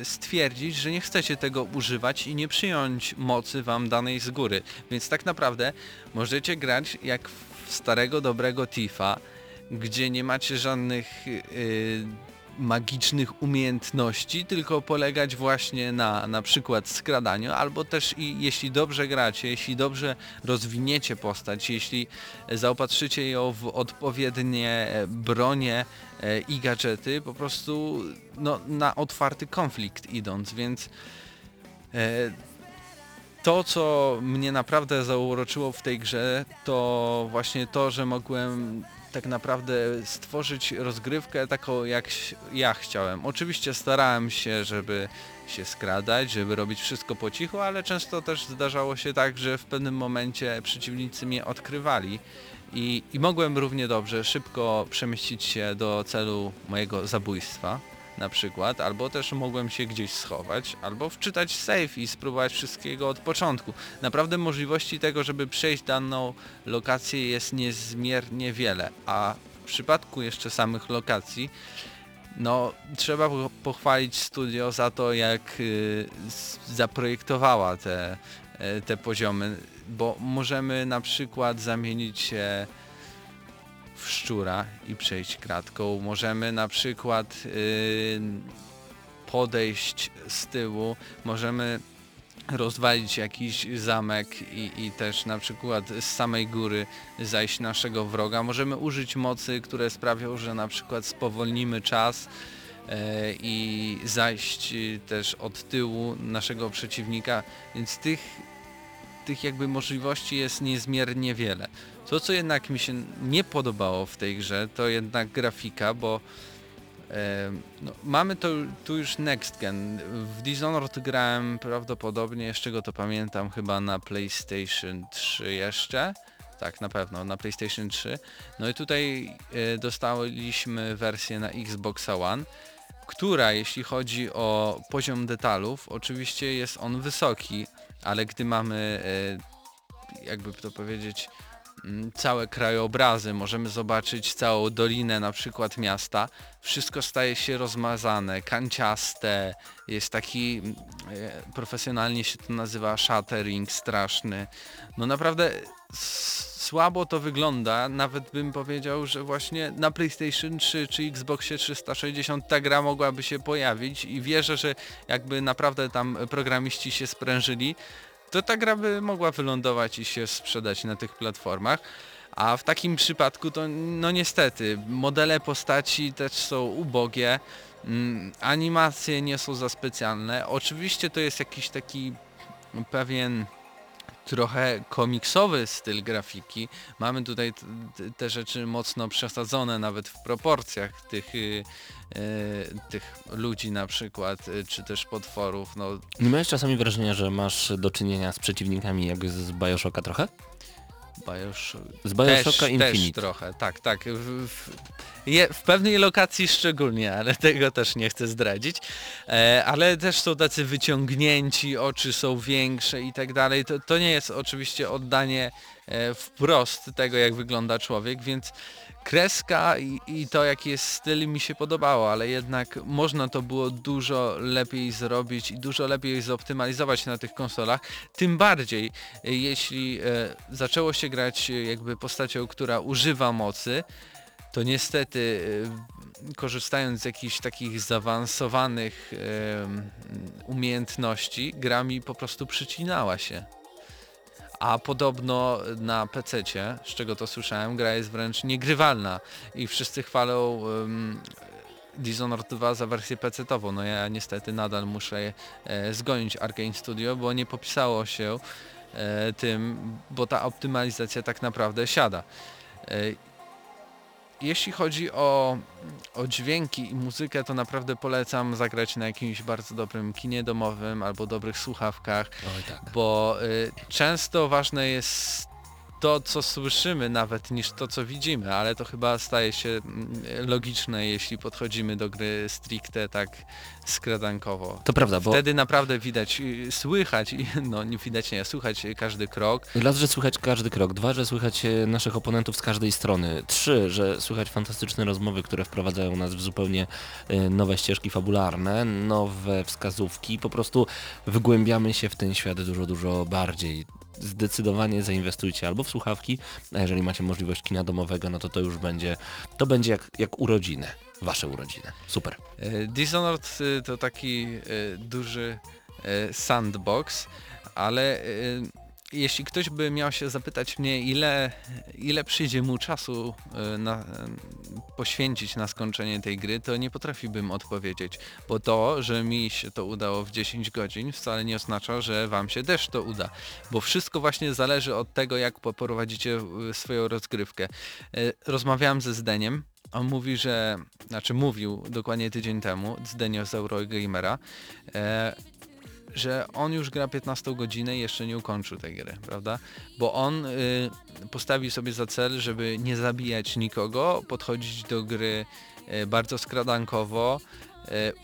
e, stwierdzić, że nie chcecie tego używać i nie przyjąć mocy wam danej z góry. Więc tak naprawdę możecie grać jak w starego dobrego Tifa, gdzie nie macie żadnych y, magicznych umiejętności, tylko polegać właśnie na na przykład skradaniu, albo też i jeśli dobrze gracie, jeśli dobrze rozwiniecie postać, jeśli zaopatrzycie ją w odpowiednie bronie e, i gadżety, po prostu no, na otwarty konflikt idąc, więc e, to, co mnie naprawdę zauroczyło w tej grze, to właśnie to, że mogłem tak naprawdę stworzyć rozgrywkę taką, jak ja chciałem. Oczywiście starałem się, żeby się skradać, żeby robić wszystko po cichu, ale często też zdarzało się tak, że w pewnym momencie przeciwnicy mnie odkrywali i, i mogłem równie dobrze szybko przemieścić się do celu mojego zabójstwa na przykład, albo też mogłem się gdzieś schować, albo wczytać save i spróbować wszystkiego od początku. Naprawdę możliwości tego, żeby przejść daną lokację jest niezmiernie wiele, a w przypadku jeszcze samych lokacji, no trzeba po- pochwalić studio za to, jak y, zaprojektowała te, e, te poziomy, bo możemy na przykład zamienić się w szczura i przejść kratką. Możemy na przykład y, podejść z tyłu, możemy rozwalić jakiś zamek i, i też na przykład z samej góry zajść naszego wroga. Możemy użyć mocy, które sprawią, że na przykład spowolnimy czas e, i zajść y, też od tyłu naszego przeciwnika, więc tych, tych jakby możliwości jest niezmiernie wiele. To co jednak mi się nie podobało w tej grze to jednak grafika, bo no, mamy to tu już next gen. W Dishonored grałem prawdopodobnie, z czego to pamiętam, chyba na PlayStation 3 jeszcze. Tak, na pewno, na PlayStation 3. No i tutaj e, dostaliśmy wersję na Xbox One, która jeśli chodzi o poziom detalów, oczywiście jest on wysoki, ale gdy mamy, e, jakby to powiedzieć, całe krajobrazy, możemy zobaczyć całą dolinę na przykład miasta, wszystko staje się rozmazane, kanciaste, jest taki, mm, e, profesjonalnie się to nazywa shattering straszny. No naprawdę słabo to wygląda, nawet bym powiedział, że właśnie na PlayStation 3 czy Xboxie 360 ta gra mogłaby się pojawić i wierzę, że jakby naprawdę tam programiści się sprężyli, to ta gra by mogła wylądować i się sprzedać na tych platformach. A w takim przypadku to no niestety modele postaci też są ubogie, mm, animacje nie są za specjalne. Oczywiście to jest jakiś taki pewien trochę komiksowy styl grafiki. Mamy tutaj te rzeczy mocno przesadzone nawet w proporcjach tych, y, y, tych ludzi na przykład, y, czy też potworów. No, Nie miałeś czasami wrażenia, że masz do czynienia z przeciwnikami jak z Bioshocka trochę? Z Też, Bioshocka też Infinite. trochę, tak, tak. W, w, je, w pewnej lokacji szczególnie, ale tego też nie chcę zdradzić. E, ale też są tacy wyciągnięci, oczy są większe i tak dalej. To, to nie jest oczywiście oddanie e, wprost tego, jak wygląda człowiek, więc kreska i, i to, jaki jest styl mi się podobało, ale jednak można to było dużo lepiej zrobić i dużo lepiej zoptymalizować na tych konsolach. Tym bardziej, e, jeśli e, zaczęło się grać e, jakby postacią, która używa mocy, to niestety korzystając z jakichś takich zaawansowanych umiejętności, gra mi po prostu przycinała się. A podobno na PC, z czego to słyszałem, gra jest wręcz niegrywalna i wszyscy chwalą um, Dishonored 2 za wersję PC-tową. No ja niestety nadal muszę e, zgonić Arkane Studio, bo nie popisało się e, tym, bo ta optymalizacja tak naprawdę siada. E, jeśli chodzi o, o dźwięki i muzykę, to naprawdę polecam zagrać na jakimś bardzo dobrym kinie domowym albo dobrych słuchawkach, Oj tak. bo y, często ważne jest to, co słyszymy nawet niż to, co widzimy, ale to chyba staje się mm, logiczne, jeśli podchodzimy do gry stricte tak skradankowo. To prawda, bo Wtedy naprawdę widać, y, słychać, i- no nie widać nie, słychać każdy krok. raz, że słychać każdy krok, dwa, że słychać e, naszych oponentów z każdej strony, trzy, że słychać fantastyczne rozmowy, które wprowadzają nas w zupełnie e, nowe ścieżki fabularne, nowe wskazówki, po prostu wgłębiamy się w ten świat dużo, dużo bardziej. Zdecydowanie zainwestujcie albo w słuchawki, a jeżeli macie możliwość kina domowego, no to to już będzie, to będzie jak, jak urodziny, wasze urodziny. Super. E, Dishonored y, to taki y, duży sandbox, ale jeśli ktoś by miał się zapytać mnie, ile, ile przyjdzie mu czasu y, na, poświęcić na skończenie tej gry, to nie potrafiłbym odpowiedzieć, bo to, że mi się to udało w 10 godzin wcale nie oznacza, że wam się też to uda, bo wszystko właśnie zależy od tego, jak poprowadzicie y, swoją rozgrywkę. Y, Rozmawiałem ze Zdeniem, on mówi, że, znaczy mówił dokładnie tydzień temu, Zdenio z Eurogamera, e, że on już gra 15 godzinę i jeszcze nie ukończył tej gry, prawda? Bo on y, postawił sobie za cel, żeby nie zabijać nikogo, podchodzić do gry y, bardzo skradankowo,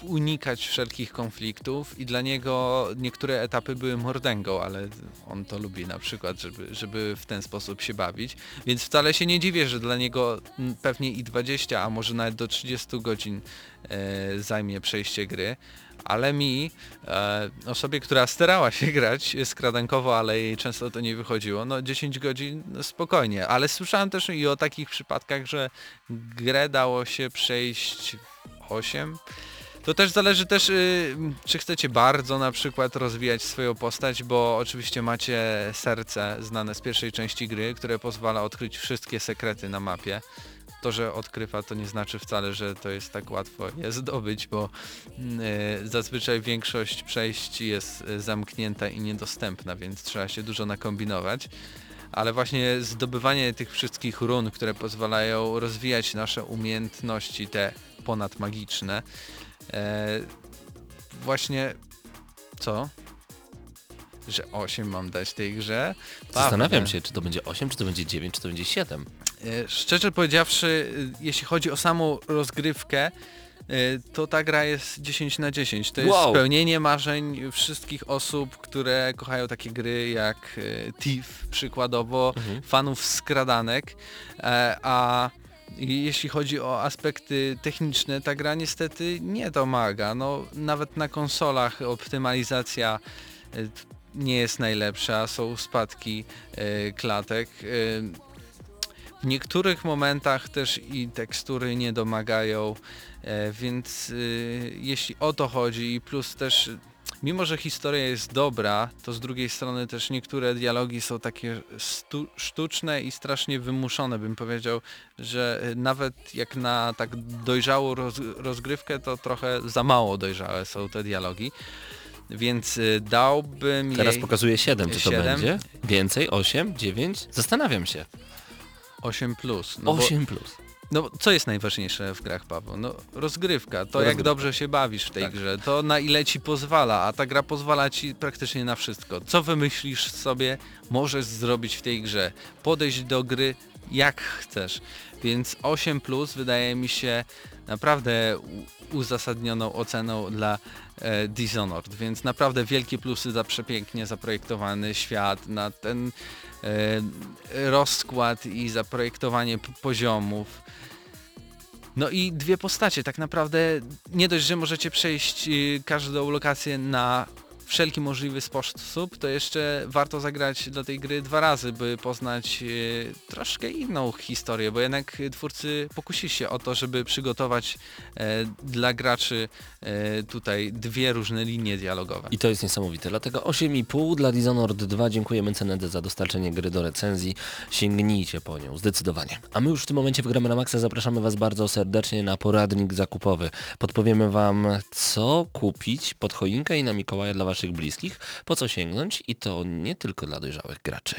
unikać wszelkich konfliktów i dla niego niektóre etapy były mordęgą, ale on to lubi na przykład, żeby, żeby w ten sposób się bawić. Więc wcale się nie dziwię, że dla niego pewnie i 20, a może nawet do 30 godzin e, zajmie przejście gry. Ale mi, e, osobie, która starała się grać skradankowo, ale jej często to nie wychodziło, no 10 godzin no spokojnie. Ale słyszałem też i o takich przypadkach, że grę dało się przejść w 8. To też zależy też, y, czy chcecie bardzo na przykład rozwijać swoją postać, bo oczywiście macie serce znane z pierwszej części gry, które pozwala odkryć wszystkie sekrety na mapie. To, że odkrywa, to nie znaczy wcale, że to jest tak łatwo je zdobyć, bo y, zazwyczaj większość przejść jest y, zamknięta i niedostępna, więc trzeba się dużo nakombinować. Ale właśnie zdobywanie tych wszystkich run, które pozwalają rozwijać nasze umiejętności, te ponadmagiczne, e, właśnie co? Że 8 mam dać tej grze? Zastanawiam Prawda. się, czy to będzie 8, czy to będzie 9, czy to będzie 7. E, Szczerze powiedziawszy, y, jeśli chodzi o samą rozgrywkę, y, to ta gra jest 10 na 10. To jest Wow. spełnienie marzeń wszystkich osób, które kochają takie gry jak y, Thief przykładowo, Mhm. fanów skradanek, e, a jeśli chodzi o aspekty techniczne, ta gra niestety nie domaga. No, nawet na konsolach optymalizacja y, nie jest najlepsza, są spadki y, klatek. y, w niektórych momentach też i tekstury nie domagają, e, więc jeśli o to chodzi i plus też mimo, że historia jest dobra, to z drugiej strony też niektóre dialogi są takie stu, sztuczne i strasznie wymuszone, bym powiedział, że y, nawet jak na tak dojrzałą roz, rozgrywkę, to trochę za mało dojrzałe są te dialogi. Więc y, dałbym Teraz jej pokazuję 7, czy to będzie? Więcej? 8? 9? Zastanawiam się. 8+. Plus, no bo- 8 plus. No co jest najważniejsze w grach, Paweł? No rozgrywka, to jak Rozgrywka. dobrze się bawisz w tej grze, to na ile ci pozwala, a ta gra pozwala ci praktycznie na wszystko. Co wymyślisz sobie, możesz zrobić w tej grze. Podejść do gry jak chcesz. Więc 8 plus wydaje mi się naprawdę uzasadnioną oceną dla e, Dishonored, więc naprawdę wielkie plusy za przepięknie zaprojektowany świat, na ten rozkład i zaprojektowanie poziomów. No i dwie postacie, tak naprawdę nie dość, że możecie przejść y, każdą lokację na wszelki możliwy sposób, to jeszcze warto zagrać do tej gry dwa razy, by poznać y, troszkę inną historię, bo jednak twórcy pokusili się o to, żeby przygotować e, dla graczy e, tutaj dwie różne linie dialogowe. I to jest niesamowite. Dlatego 8,5 dla Dishonored 2. Dziękujemy Cenedze za dostarczenie gry do recenzji. Sięgnijcie po nią, zdecydowanie. A my już w tym momencie w Gramy na Maxa zapraszamy Was bardzo serdecznie na poradnik zakupowy. Podpowiemy Wam, co kupić pod choinkę i na Mikołaja dla Waszych bliskich, po co sięgnąć i to nie tylko dla dojrzałych graczy.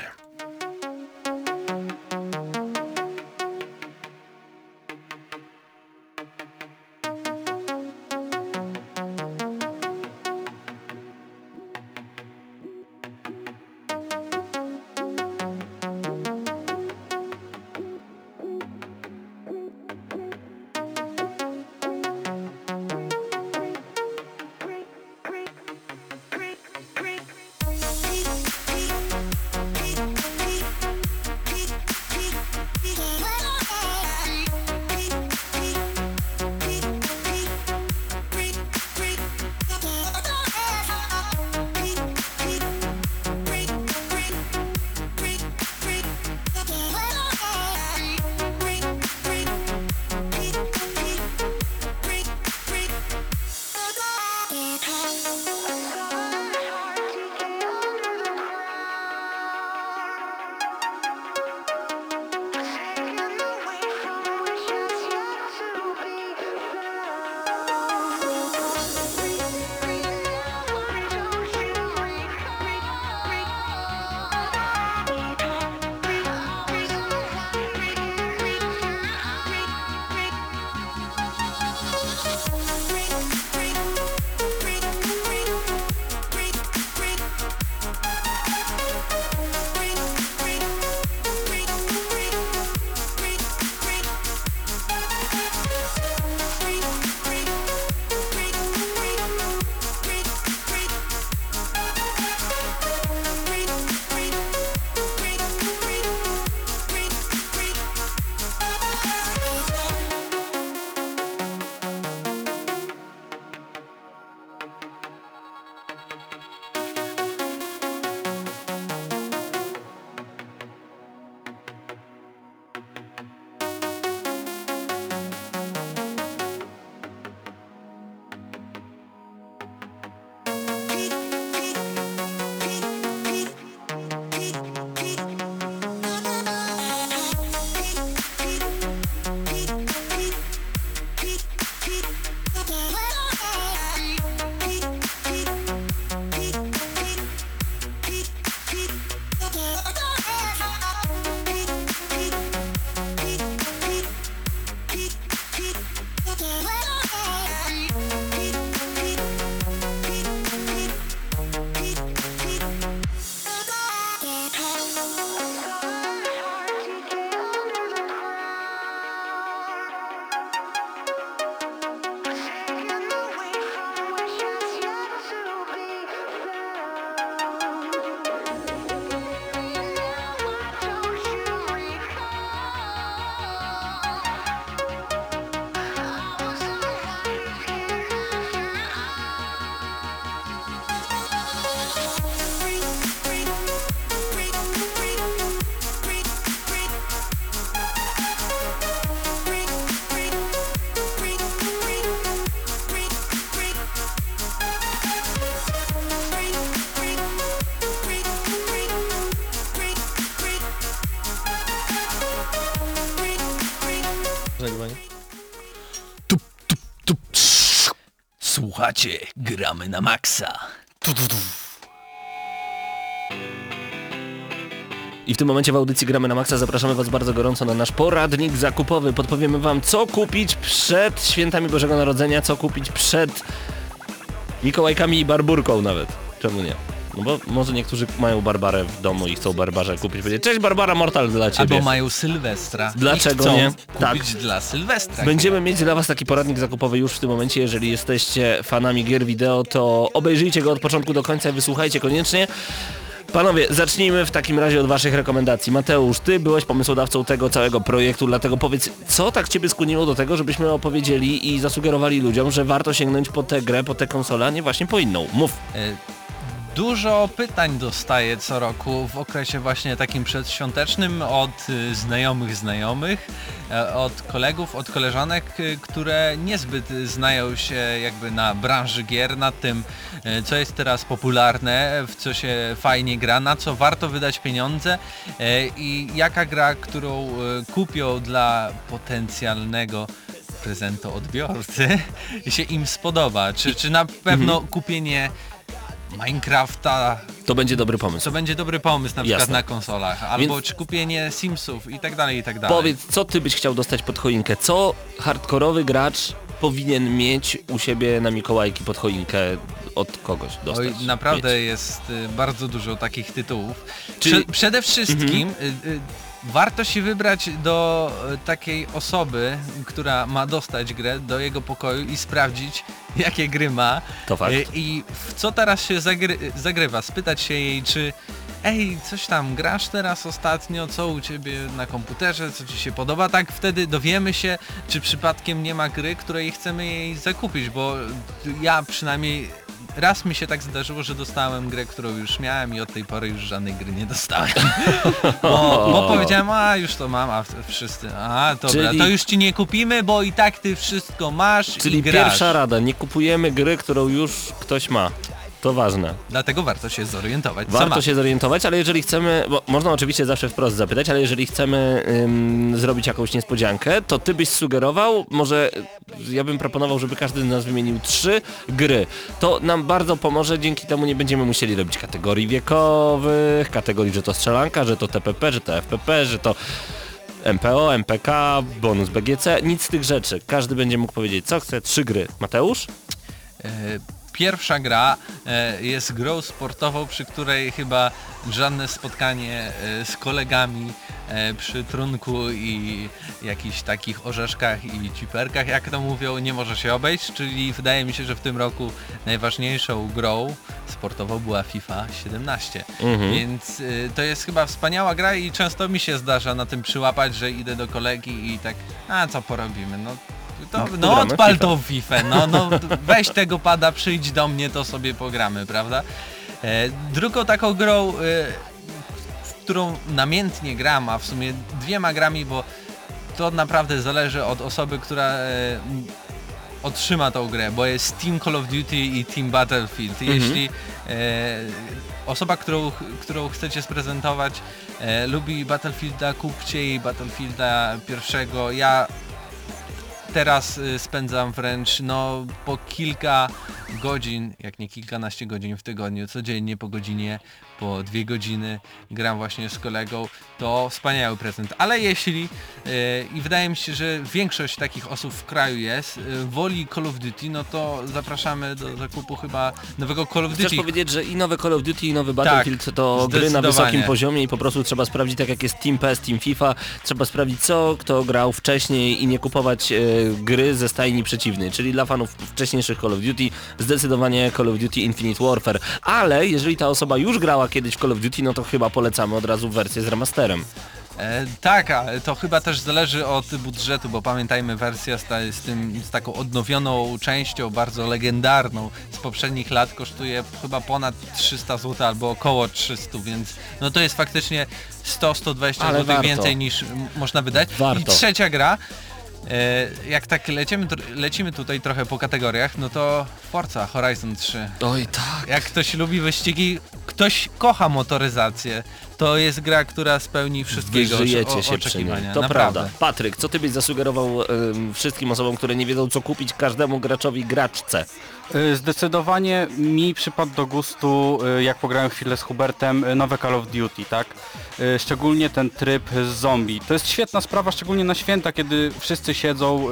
Słuchacie, gramy na maksa. I w tym momencie w audycji Gramy na Maxa zapraszamy Was bardzo gorąco na nasz poradnik zakupowy. Podpowiemy Wam, co kupić przed świętami Bożego Narodzenia, co kupić przed Mikołajkami i Barburką nawet. Czemu nie? No bo może niektórzy mają Barbarę w domu i chcą Barbarze kupić. Będzie, cześć Barbara Mortal dla Ciebie. Albo mają Sylwestra. Dlaczego nie? kupić Tak. dla Sylwestra. Będziemy mieć dla Was taki poradnik zakupowy już w tym momencie. Jeżeli jesteście fanami gier wideo, to obejrzyjcie go od początku do końca i wysłuchajcie koniecznie. Panowie, zacznijmy w takim razie od Waszych rekomendacji. Mateusz, Ty byłeś pomysłodawcą tego całego projektu, dlatego powiedz, co tak Ciebie skłoniło do tego, żebyśmy opowiedzieli i zasugerowali ludziom, że warto sięgnąć po tę grę, po tę konsolę, a nie właśnie po inną. Mów. E, Dużo pytań dostaję co roku w okresie właśnie takim przedświątecznym od y, znajomych znajomych, e, od kolegów, od koleżanek, y, które niezbyt znają się jakby na branży gier, na tym e, co jest teraz popularne, w co się fajnie gra, na co warto wydać pieniądze e, i jaka gra, którą kupią dla potencjalnego prezentoodbiorcy się im spodoba. Czy, czy na pewno kupienie Minecrafta To będzie dobry pomysł. to będzie dobry pomysł na przykład Jasne. na konsolach, albo Więc- czy kupienie Simsów i tak dalej, i tak dalej. Powiedz, co Ty byś chciał dostać pod choinkę? Co hardkorowy gracz powinien mieć u siebie na Mikołajki pod choinkę od kogoś dostać? Oj, naprawdę Mieć. jest y, bardzo dużo takich tytułów. Czyli- Prze- przede wszystkim y, y, warto się wybrać do y, takiej osoby, która ma dostać grę do jego pokoju i sprawdzić jakie gry ma To fakt. Y, i w co teraz się zagry- zagrywa. Spytać się jej czy Ej, coś tam grasz teraz ostatnio, co u ciebie na komputerze, co ci się podoba, tak wtedy dowiemy się, czy przypadkiem nie ma gry, której chcemy jej zakupić, bo ja przynajmniej raz mi się tak zdarzyło, że dostałem grę, którą już miałem i od tej pory już żadnej gry nie dostałem. bo, bo powiedziałem, a już to mam, a wszyscy, a dobra, Czyli- to już ci nie kupimy, bo i tak ty wszystko masz Czyli i grasz. pierwsza rada, nie kupujemy gry, którą już ktoś ma. To ważne. Dlatego warto się zorientować, Warto ma. się zorientować, ale jeżeli chcemy, bo można oczywiście zawsze wprost zapytać, ale jeżeli chcemy ym, zrobić jakąś niespodziankę, to ty byś sugerował, może y, ja bym proponował, żeby każdy z nas wymienił trzy gry. To nam bardzo pomoże, dzięki temu nie będziemy musieli robić kategorii wiekowych, kategorii, że to strzelanka, że to TPP, że to FPP, że to MPO, MPK, bonus BGC, nic z tych rzeczy. Każdy będzie mógł powiedzieć, co chce, trzy gry. Mateusz? Pierwsza gra e, jest grą sportową, przy której chyba żadne spotkanie e, z kolegami e, przy trunku i jakichś takich orzeszkach i ciperkach, jak to mówią, nie może się obejść, czyli wydaje mi się, że w tym roku najważniejszą grą sportową była FIFA 17. Mhm. Więc to jest chyba wspaniała gra i często mi się zdarza na tym przyłapać, że idę do kolegi i tak, a co porobimy, no to, no pogramy w odpal tą FIFA, no, no weź tego pada, przyjdź do mnie, to sobie pogramy, prawda? E, drugą taką grą, e, w którą namiętnie gram, a w sumie dwiema grami, bo to naprawdę zależy od osoby, która e, otrzyma tą grę, bo jest Team Call of Duty i Team Battlefield. Jeśli e, osoba, którą, którą chcecie sprezentować e, lubi Battlefielda, kupcie jej Battlefielda pierwszego. Ja teraz y, spędzam wręcz no po kilka godzin, jak nie kilkanaście godzin w tygodniu, codziennie po godzinie, po dwie godziny gram właśnie z kolegą, to wspaniały prezent. Ale jeśli, y, i wydaje mi się, że większość takich osób w kraju jest, y, woli Call of Duty, no to zapraszamy do zakupu chyba nowego Call of Chcesz Duty. powiedzieć, że i nowe Call of Duty, i nowy Battlefield to gry na wysokim poziomie i po prostu trzeba sprawdzić, tak jak jest Team PES, Team FIFA, trzeba sprawdzić co kto grał wcześniej i nie kupować e, gry ze stajni przeciwnej, czyli dla fanów wcześniejszych Call of Duty zdecydowanie Call of Duty Infinite Warfare, ale jeżeli ta osoba już grała kiedyś w Call of Duty, no to chyba polecamy od razu wersję z remasterem. E, tak, ale to chyba też zależy od budżetu, bo pamiętajmy wersja z, ta, z, tym, z taką odnowioną częścią, bardzo legendarną z poprzednich lat kosztuje chyba ponad 300 zł albo około 300, więc no to jest faktycznie 100-120 Ale zł warto. więcej niż można wydać. Warto. I trzecia gra, jak tak lecimy, lecimy tutaj trochę po kategoriach, no to Forza Horizon 3. Oj tak. Jak ktoś lubi wyścigi, ktoś kocha motoryzację, to jest gra, która spełni wszystkiego Wyżyjecie się oczekiwania. To Naprawdę. prawda. Patryk, co ty byś zasugerował ym, wszystkim osobom, które nie wiedzą co kupić, każdemu graczowi graczce? Y, Zdecydowanie mi przypadł do gustu, y, jak pograłem chwilę z Hubertem, y, nowe Call of Duty, tak? Szczególnie ten tryb z zombie. To jest świetna sprawa, szczególnie na święta, kiedy wszyscy siedzą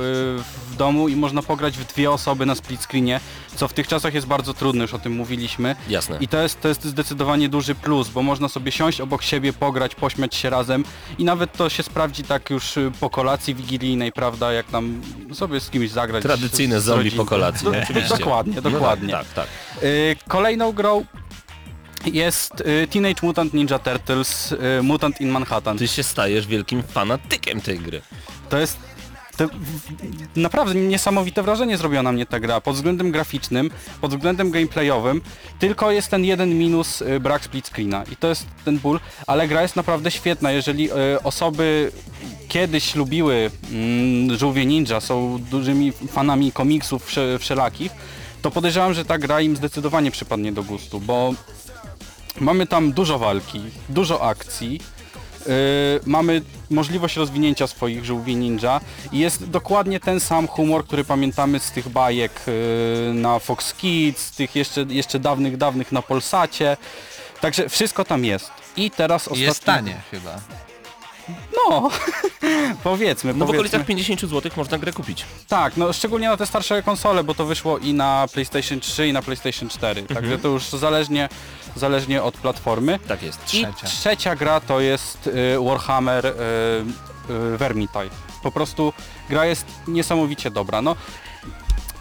w domu i można pograć w dwie osoby na split screenie, co w tych czasach jest bardzo trudne, już o tym mówiliśmy. Jasne. I to jest, to jest zdecydowanie duży plus, bo można sobie siąść obok siebie, pograć, pośmiać się razem i nawet to się sprawdzi tak już po kolacji wigilijnej, prawda, jak tam sobie z kimś zagrać. Tradycyjne z zombie po kolacji, Do- oczywiście. Dokładnie, No dokładnie. tak, tak, tak. Y, Kolejną grą jest y, Teenage Mutant Ninja Turtles y, Mutant in Manhattan. Ty się stajesz wielkim fanatykiem tej gry. To jest to, naprawdę niesamowite wrażenie zrobiła na mnie ta gra. Pod względem graficznym, pod względem gameplayowym, tylko jest ten jeden minus, y, brak split screena i to jest ten ból, ale gra jest naprawdę świetna. Jeżeli y, osoby kiedyś lubiły mm, Żółwie Ninja, są dużymi fanami komiksów wsze, wszelakich, to podejrzewam, że ta gra im zdecydowanie przypadnie do gustu, bo mamy tam dużo walki, dużo akcji, Yy, mamy możliwość rozwinięcia swoich żółwi ninja i jest dokładnie ten sam humor, który pamiętamy z tych bajek yy, na Fox Kids, z tych jeszcze, jeszcze dawnych, dawnych na Polsacie. Także wszystko tam jest. I teraz I ostatni... jest tanie chyba. No, powiedzmy, No w powiedzmy. okolicach 50 zł można grę kupić. Tak, no szczególnie na te starsze konsole, bo to wyszło i na PlayStation 3 i na PlayStation 4. Mhm. Także to już zależnie, zależnie od platformy. Tak jest. I Trzecia. trzecia gra to jest y, Warhammer y, y, Vermintide. Po prostu gra jest niesamowicie dobra. No,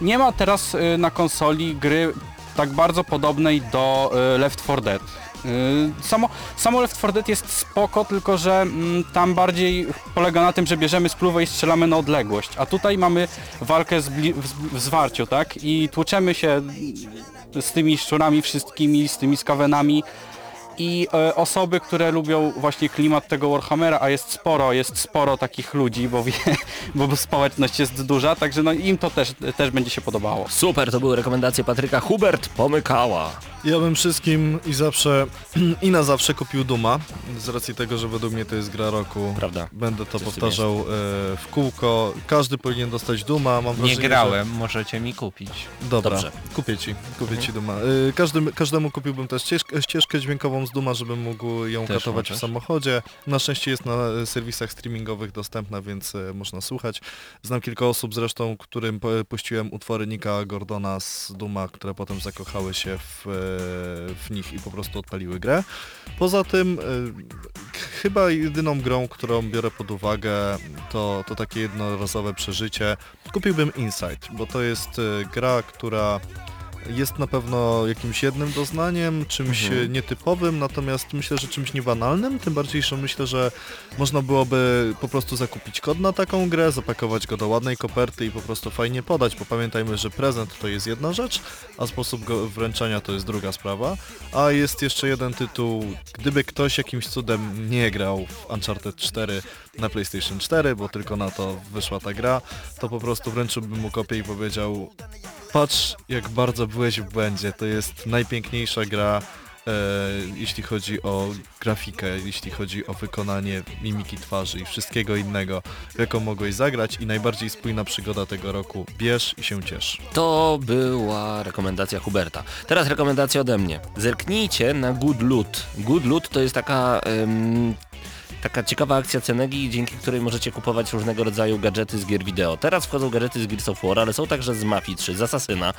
nie ma teraz y, na konsoli gry tak bardzo podobnej do y, Left 4 Dead. Y, Samo, samo Left 4 Dead jest spoko, tylko że mm, tam bardziej polega na tym, że bierzemy spluwę i strzelamy na odległość, a tutaj mamy walkę z w zwarciu, tak? I tłuczemy się z tymi szczurami wszystkimi, z tymi skawenami i e, osoby, które lubią właśnie klimat tego Warhammera, a jest sporo, jest sporo takich ludzi, bo, wie, bo społeczność jest duża, także no im to też, też będzie się podobało. Super, to były rekomendacje Patryka. Hubert pomykała. Ja bym wszystkim i zawsze i na zawsze kupił Duma, z racji tego, że według mnie to jest gra roku. Prawda. Będę to Coś powtarzał e, w kółko. Każdy powinien dostać Duma. Mam Nie wrażenie, grałem, możecie mi kupić. Że... Dobra, Dobrze. kupię ci, kupię ci Duma. E, każdy, każdemu kupiłbym też ścieżkę, ścieżkę dźwiękową z Duma, żebym mógł ją Też katować w samochodzie. Na szczęście jest na e, serwisach streamingowych dostępna, więc e, można słuchać. Znam kilka osób zresztą, którym puściłem utwory Nika Gordona z Duma, które potem zakochały się w, e, w nich i po prostu odpaliły grę. Poza tym chyba jedyną grą, którą biorę pod uwagę to, to takie jednorazowe przeżycie. Kupiłbym Insight, bo to jest gra, która jest na pewno jakimś jednym doznaniem, czymś Mhm. nietypowym, natomiast myślę, że czymś niebanalnym, tym bardziej, że myślę, że można byłoby po prostu zakupić kod na taką grę, zapakować go do ładnej koperty i po prostu fajnie podać, bo pamiętajmy, że prezent to jest jedna rzecz, a sposób go wręczenia to jest druga sprawa. A jest jeszcze jeden tytuł, gdyby ktoś jakimś cudem nie grał w Uncharted 4 na PlayStation 4, bo tylko na to wyszła ta gra, to po prostu wręczyłbym mu kopię i powiedział patrz jak bardzo byłeś w błędzie, to jest najpiękniejsza gra e, jeśli chodzi o grafikę, jeśli chodzi o wykonanie mimiki twarzy i wszystkiego innego, jaką mogłeś zagrać i najbardziej spójna przygoda tego roku. Bierz i się ciesz. To była rekomendacja Huberta. Teraz rekomendacja ode mnie. Zerknijcie na Good Loot. Good Loot to jest taka... em, Taka ciekawa akcja Cenegi, dzięki której możecie kupować różnego rodzaju gadżety z gier wideo. Teraz wchodzą gadżety z Gears of War, ale są także z Mafii 3, z Assassina,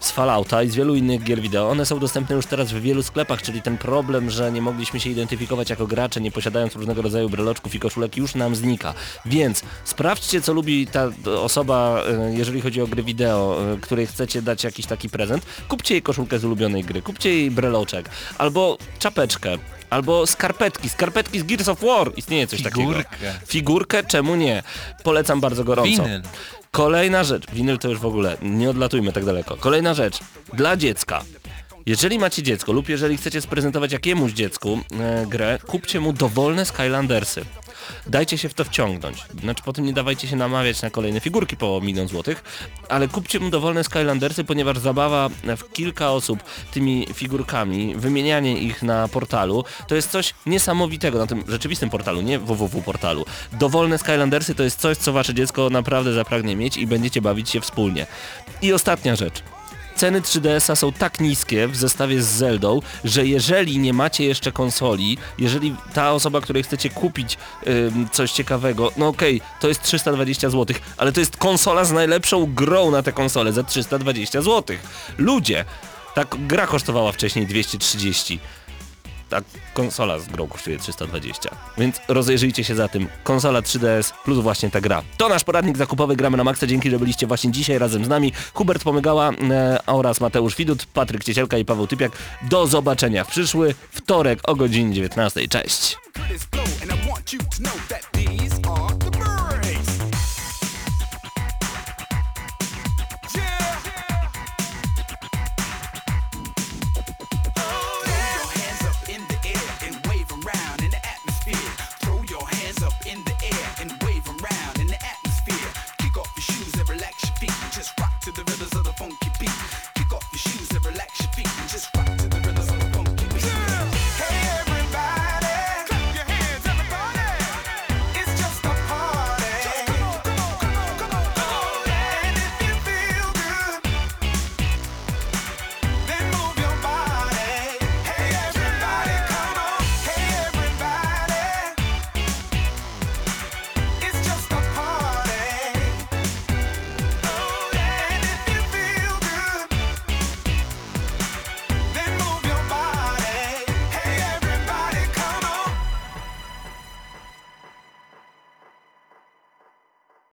z Fallouta i z wielu innych gier wideo. One są dostępne już teraz w wielu sklepach, czyli ten problem, że nie mogliśmy się identyfikować jako gracze, nie posiadając różnego rodzaju breloczków i koszulek już nam znika. Więc sprawdźcie, co lubi ta osoba, e, jeżeli chodzi o gry wideo, e, której chcecie dać jakiś taki prezent. Kupcie jej koszulkę z ulubionej gry, kupcie jej breloczek, albo czapeczkę, albo skarpetki, skarpetki z Gears of War. Istnieje coś takiego. Figurkę. Figurkę, czemu nie? Polecam bardzo gorąco. Winyl. Kolejna rzecz, winyl to już w ogóle, nie odlatujmy tak daleko. Kolejna rzecz, dla dziecka. Jeżeli macie dziecko lub jeżeli chcecie sprezentować jakiemuś dziecku e, grę, kupcie mu dowolne Skylandersy. Dajcie się w to wciągnąć. Znaczy potem nie dawajcie się namawiać na kolejne figurki po milion złotych, ale kupcie mu dowolne Skylandersy, ponieważ zabawa w kilka osób tymi figurkami, wymienianie ich na portalu, to jest coś niesamowitego na tym rzeczywistym portalu, nie www portalu. Dowolne Skylandersy to jest coś, co wasze dziecko naprawdę zapragnie mieć i będziecie bawić się wspólnie. I ostatnia rzecz. Ceny 3DS-a są tak niskie w zestawie z Zeldą, że jeżeli nie macie jeszcze konsoli, jeżeli ta osoba, której chcecie kupić coś ciekawego, no okej, to jest 320 zł, ale to jest konsola z najlepszą grą na tę konsolę za 320 zł. Ludzie, ta gra kosztowała wcześniej 230 ta konsola z grą kosztuje 320. Więc rozejrzyjcie się za tym. Konsola 3DS plus właśnie ta gra. To nasz poradnik zakupowy Gramy na Maxa. Dzięki, że byliście właśnie dzisiaj razem z nami. Hubert Pomygała e, oraz Mateusz Widut, Patryk Ciesielka i Paweł Typiak. Do zobaczenia w przyszły wtorek o godzinie 19. Cześć!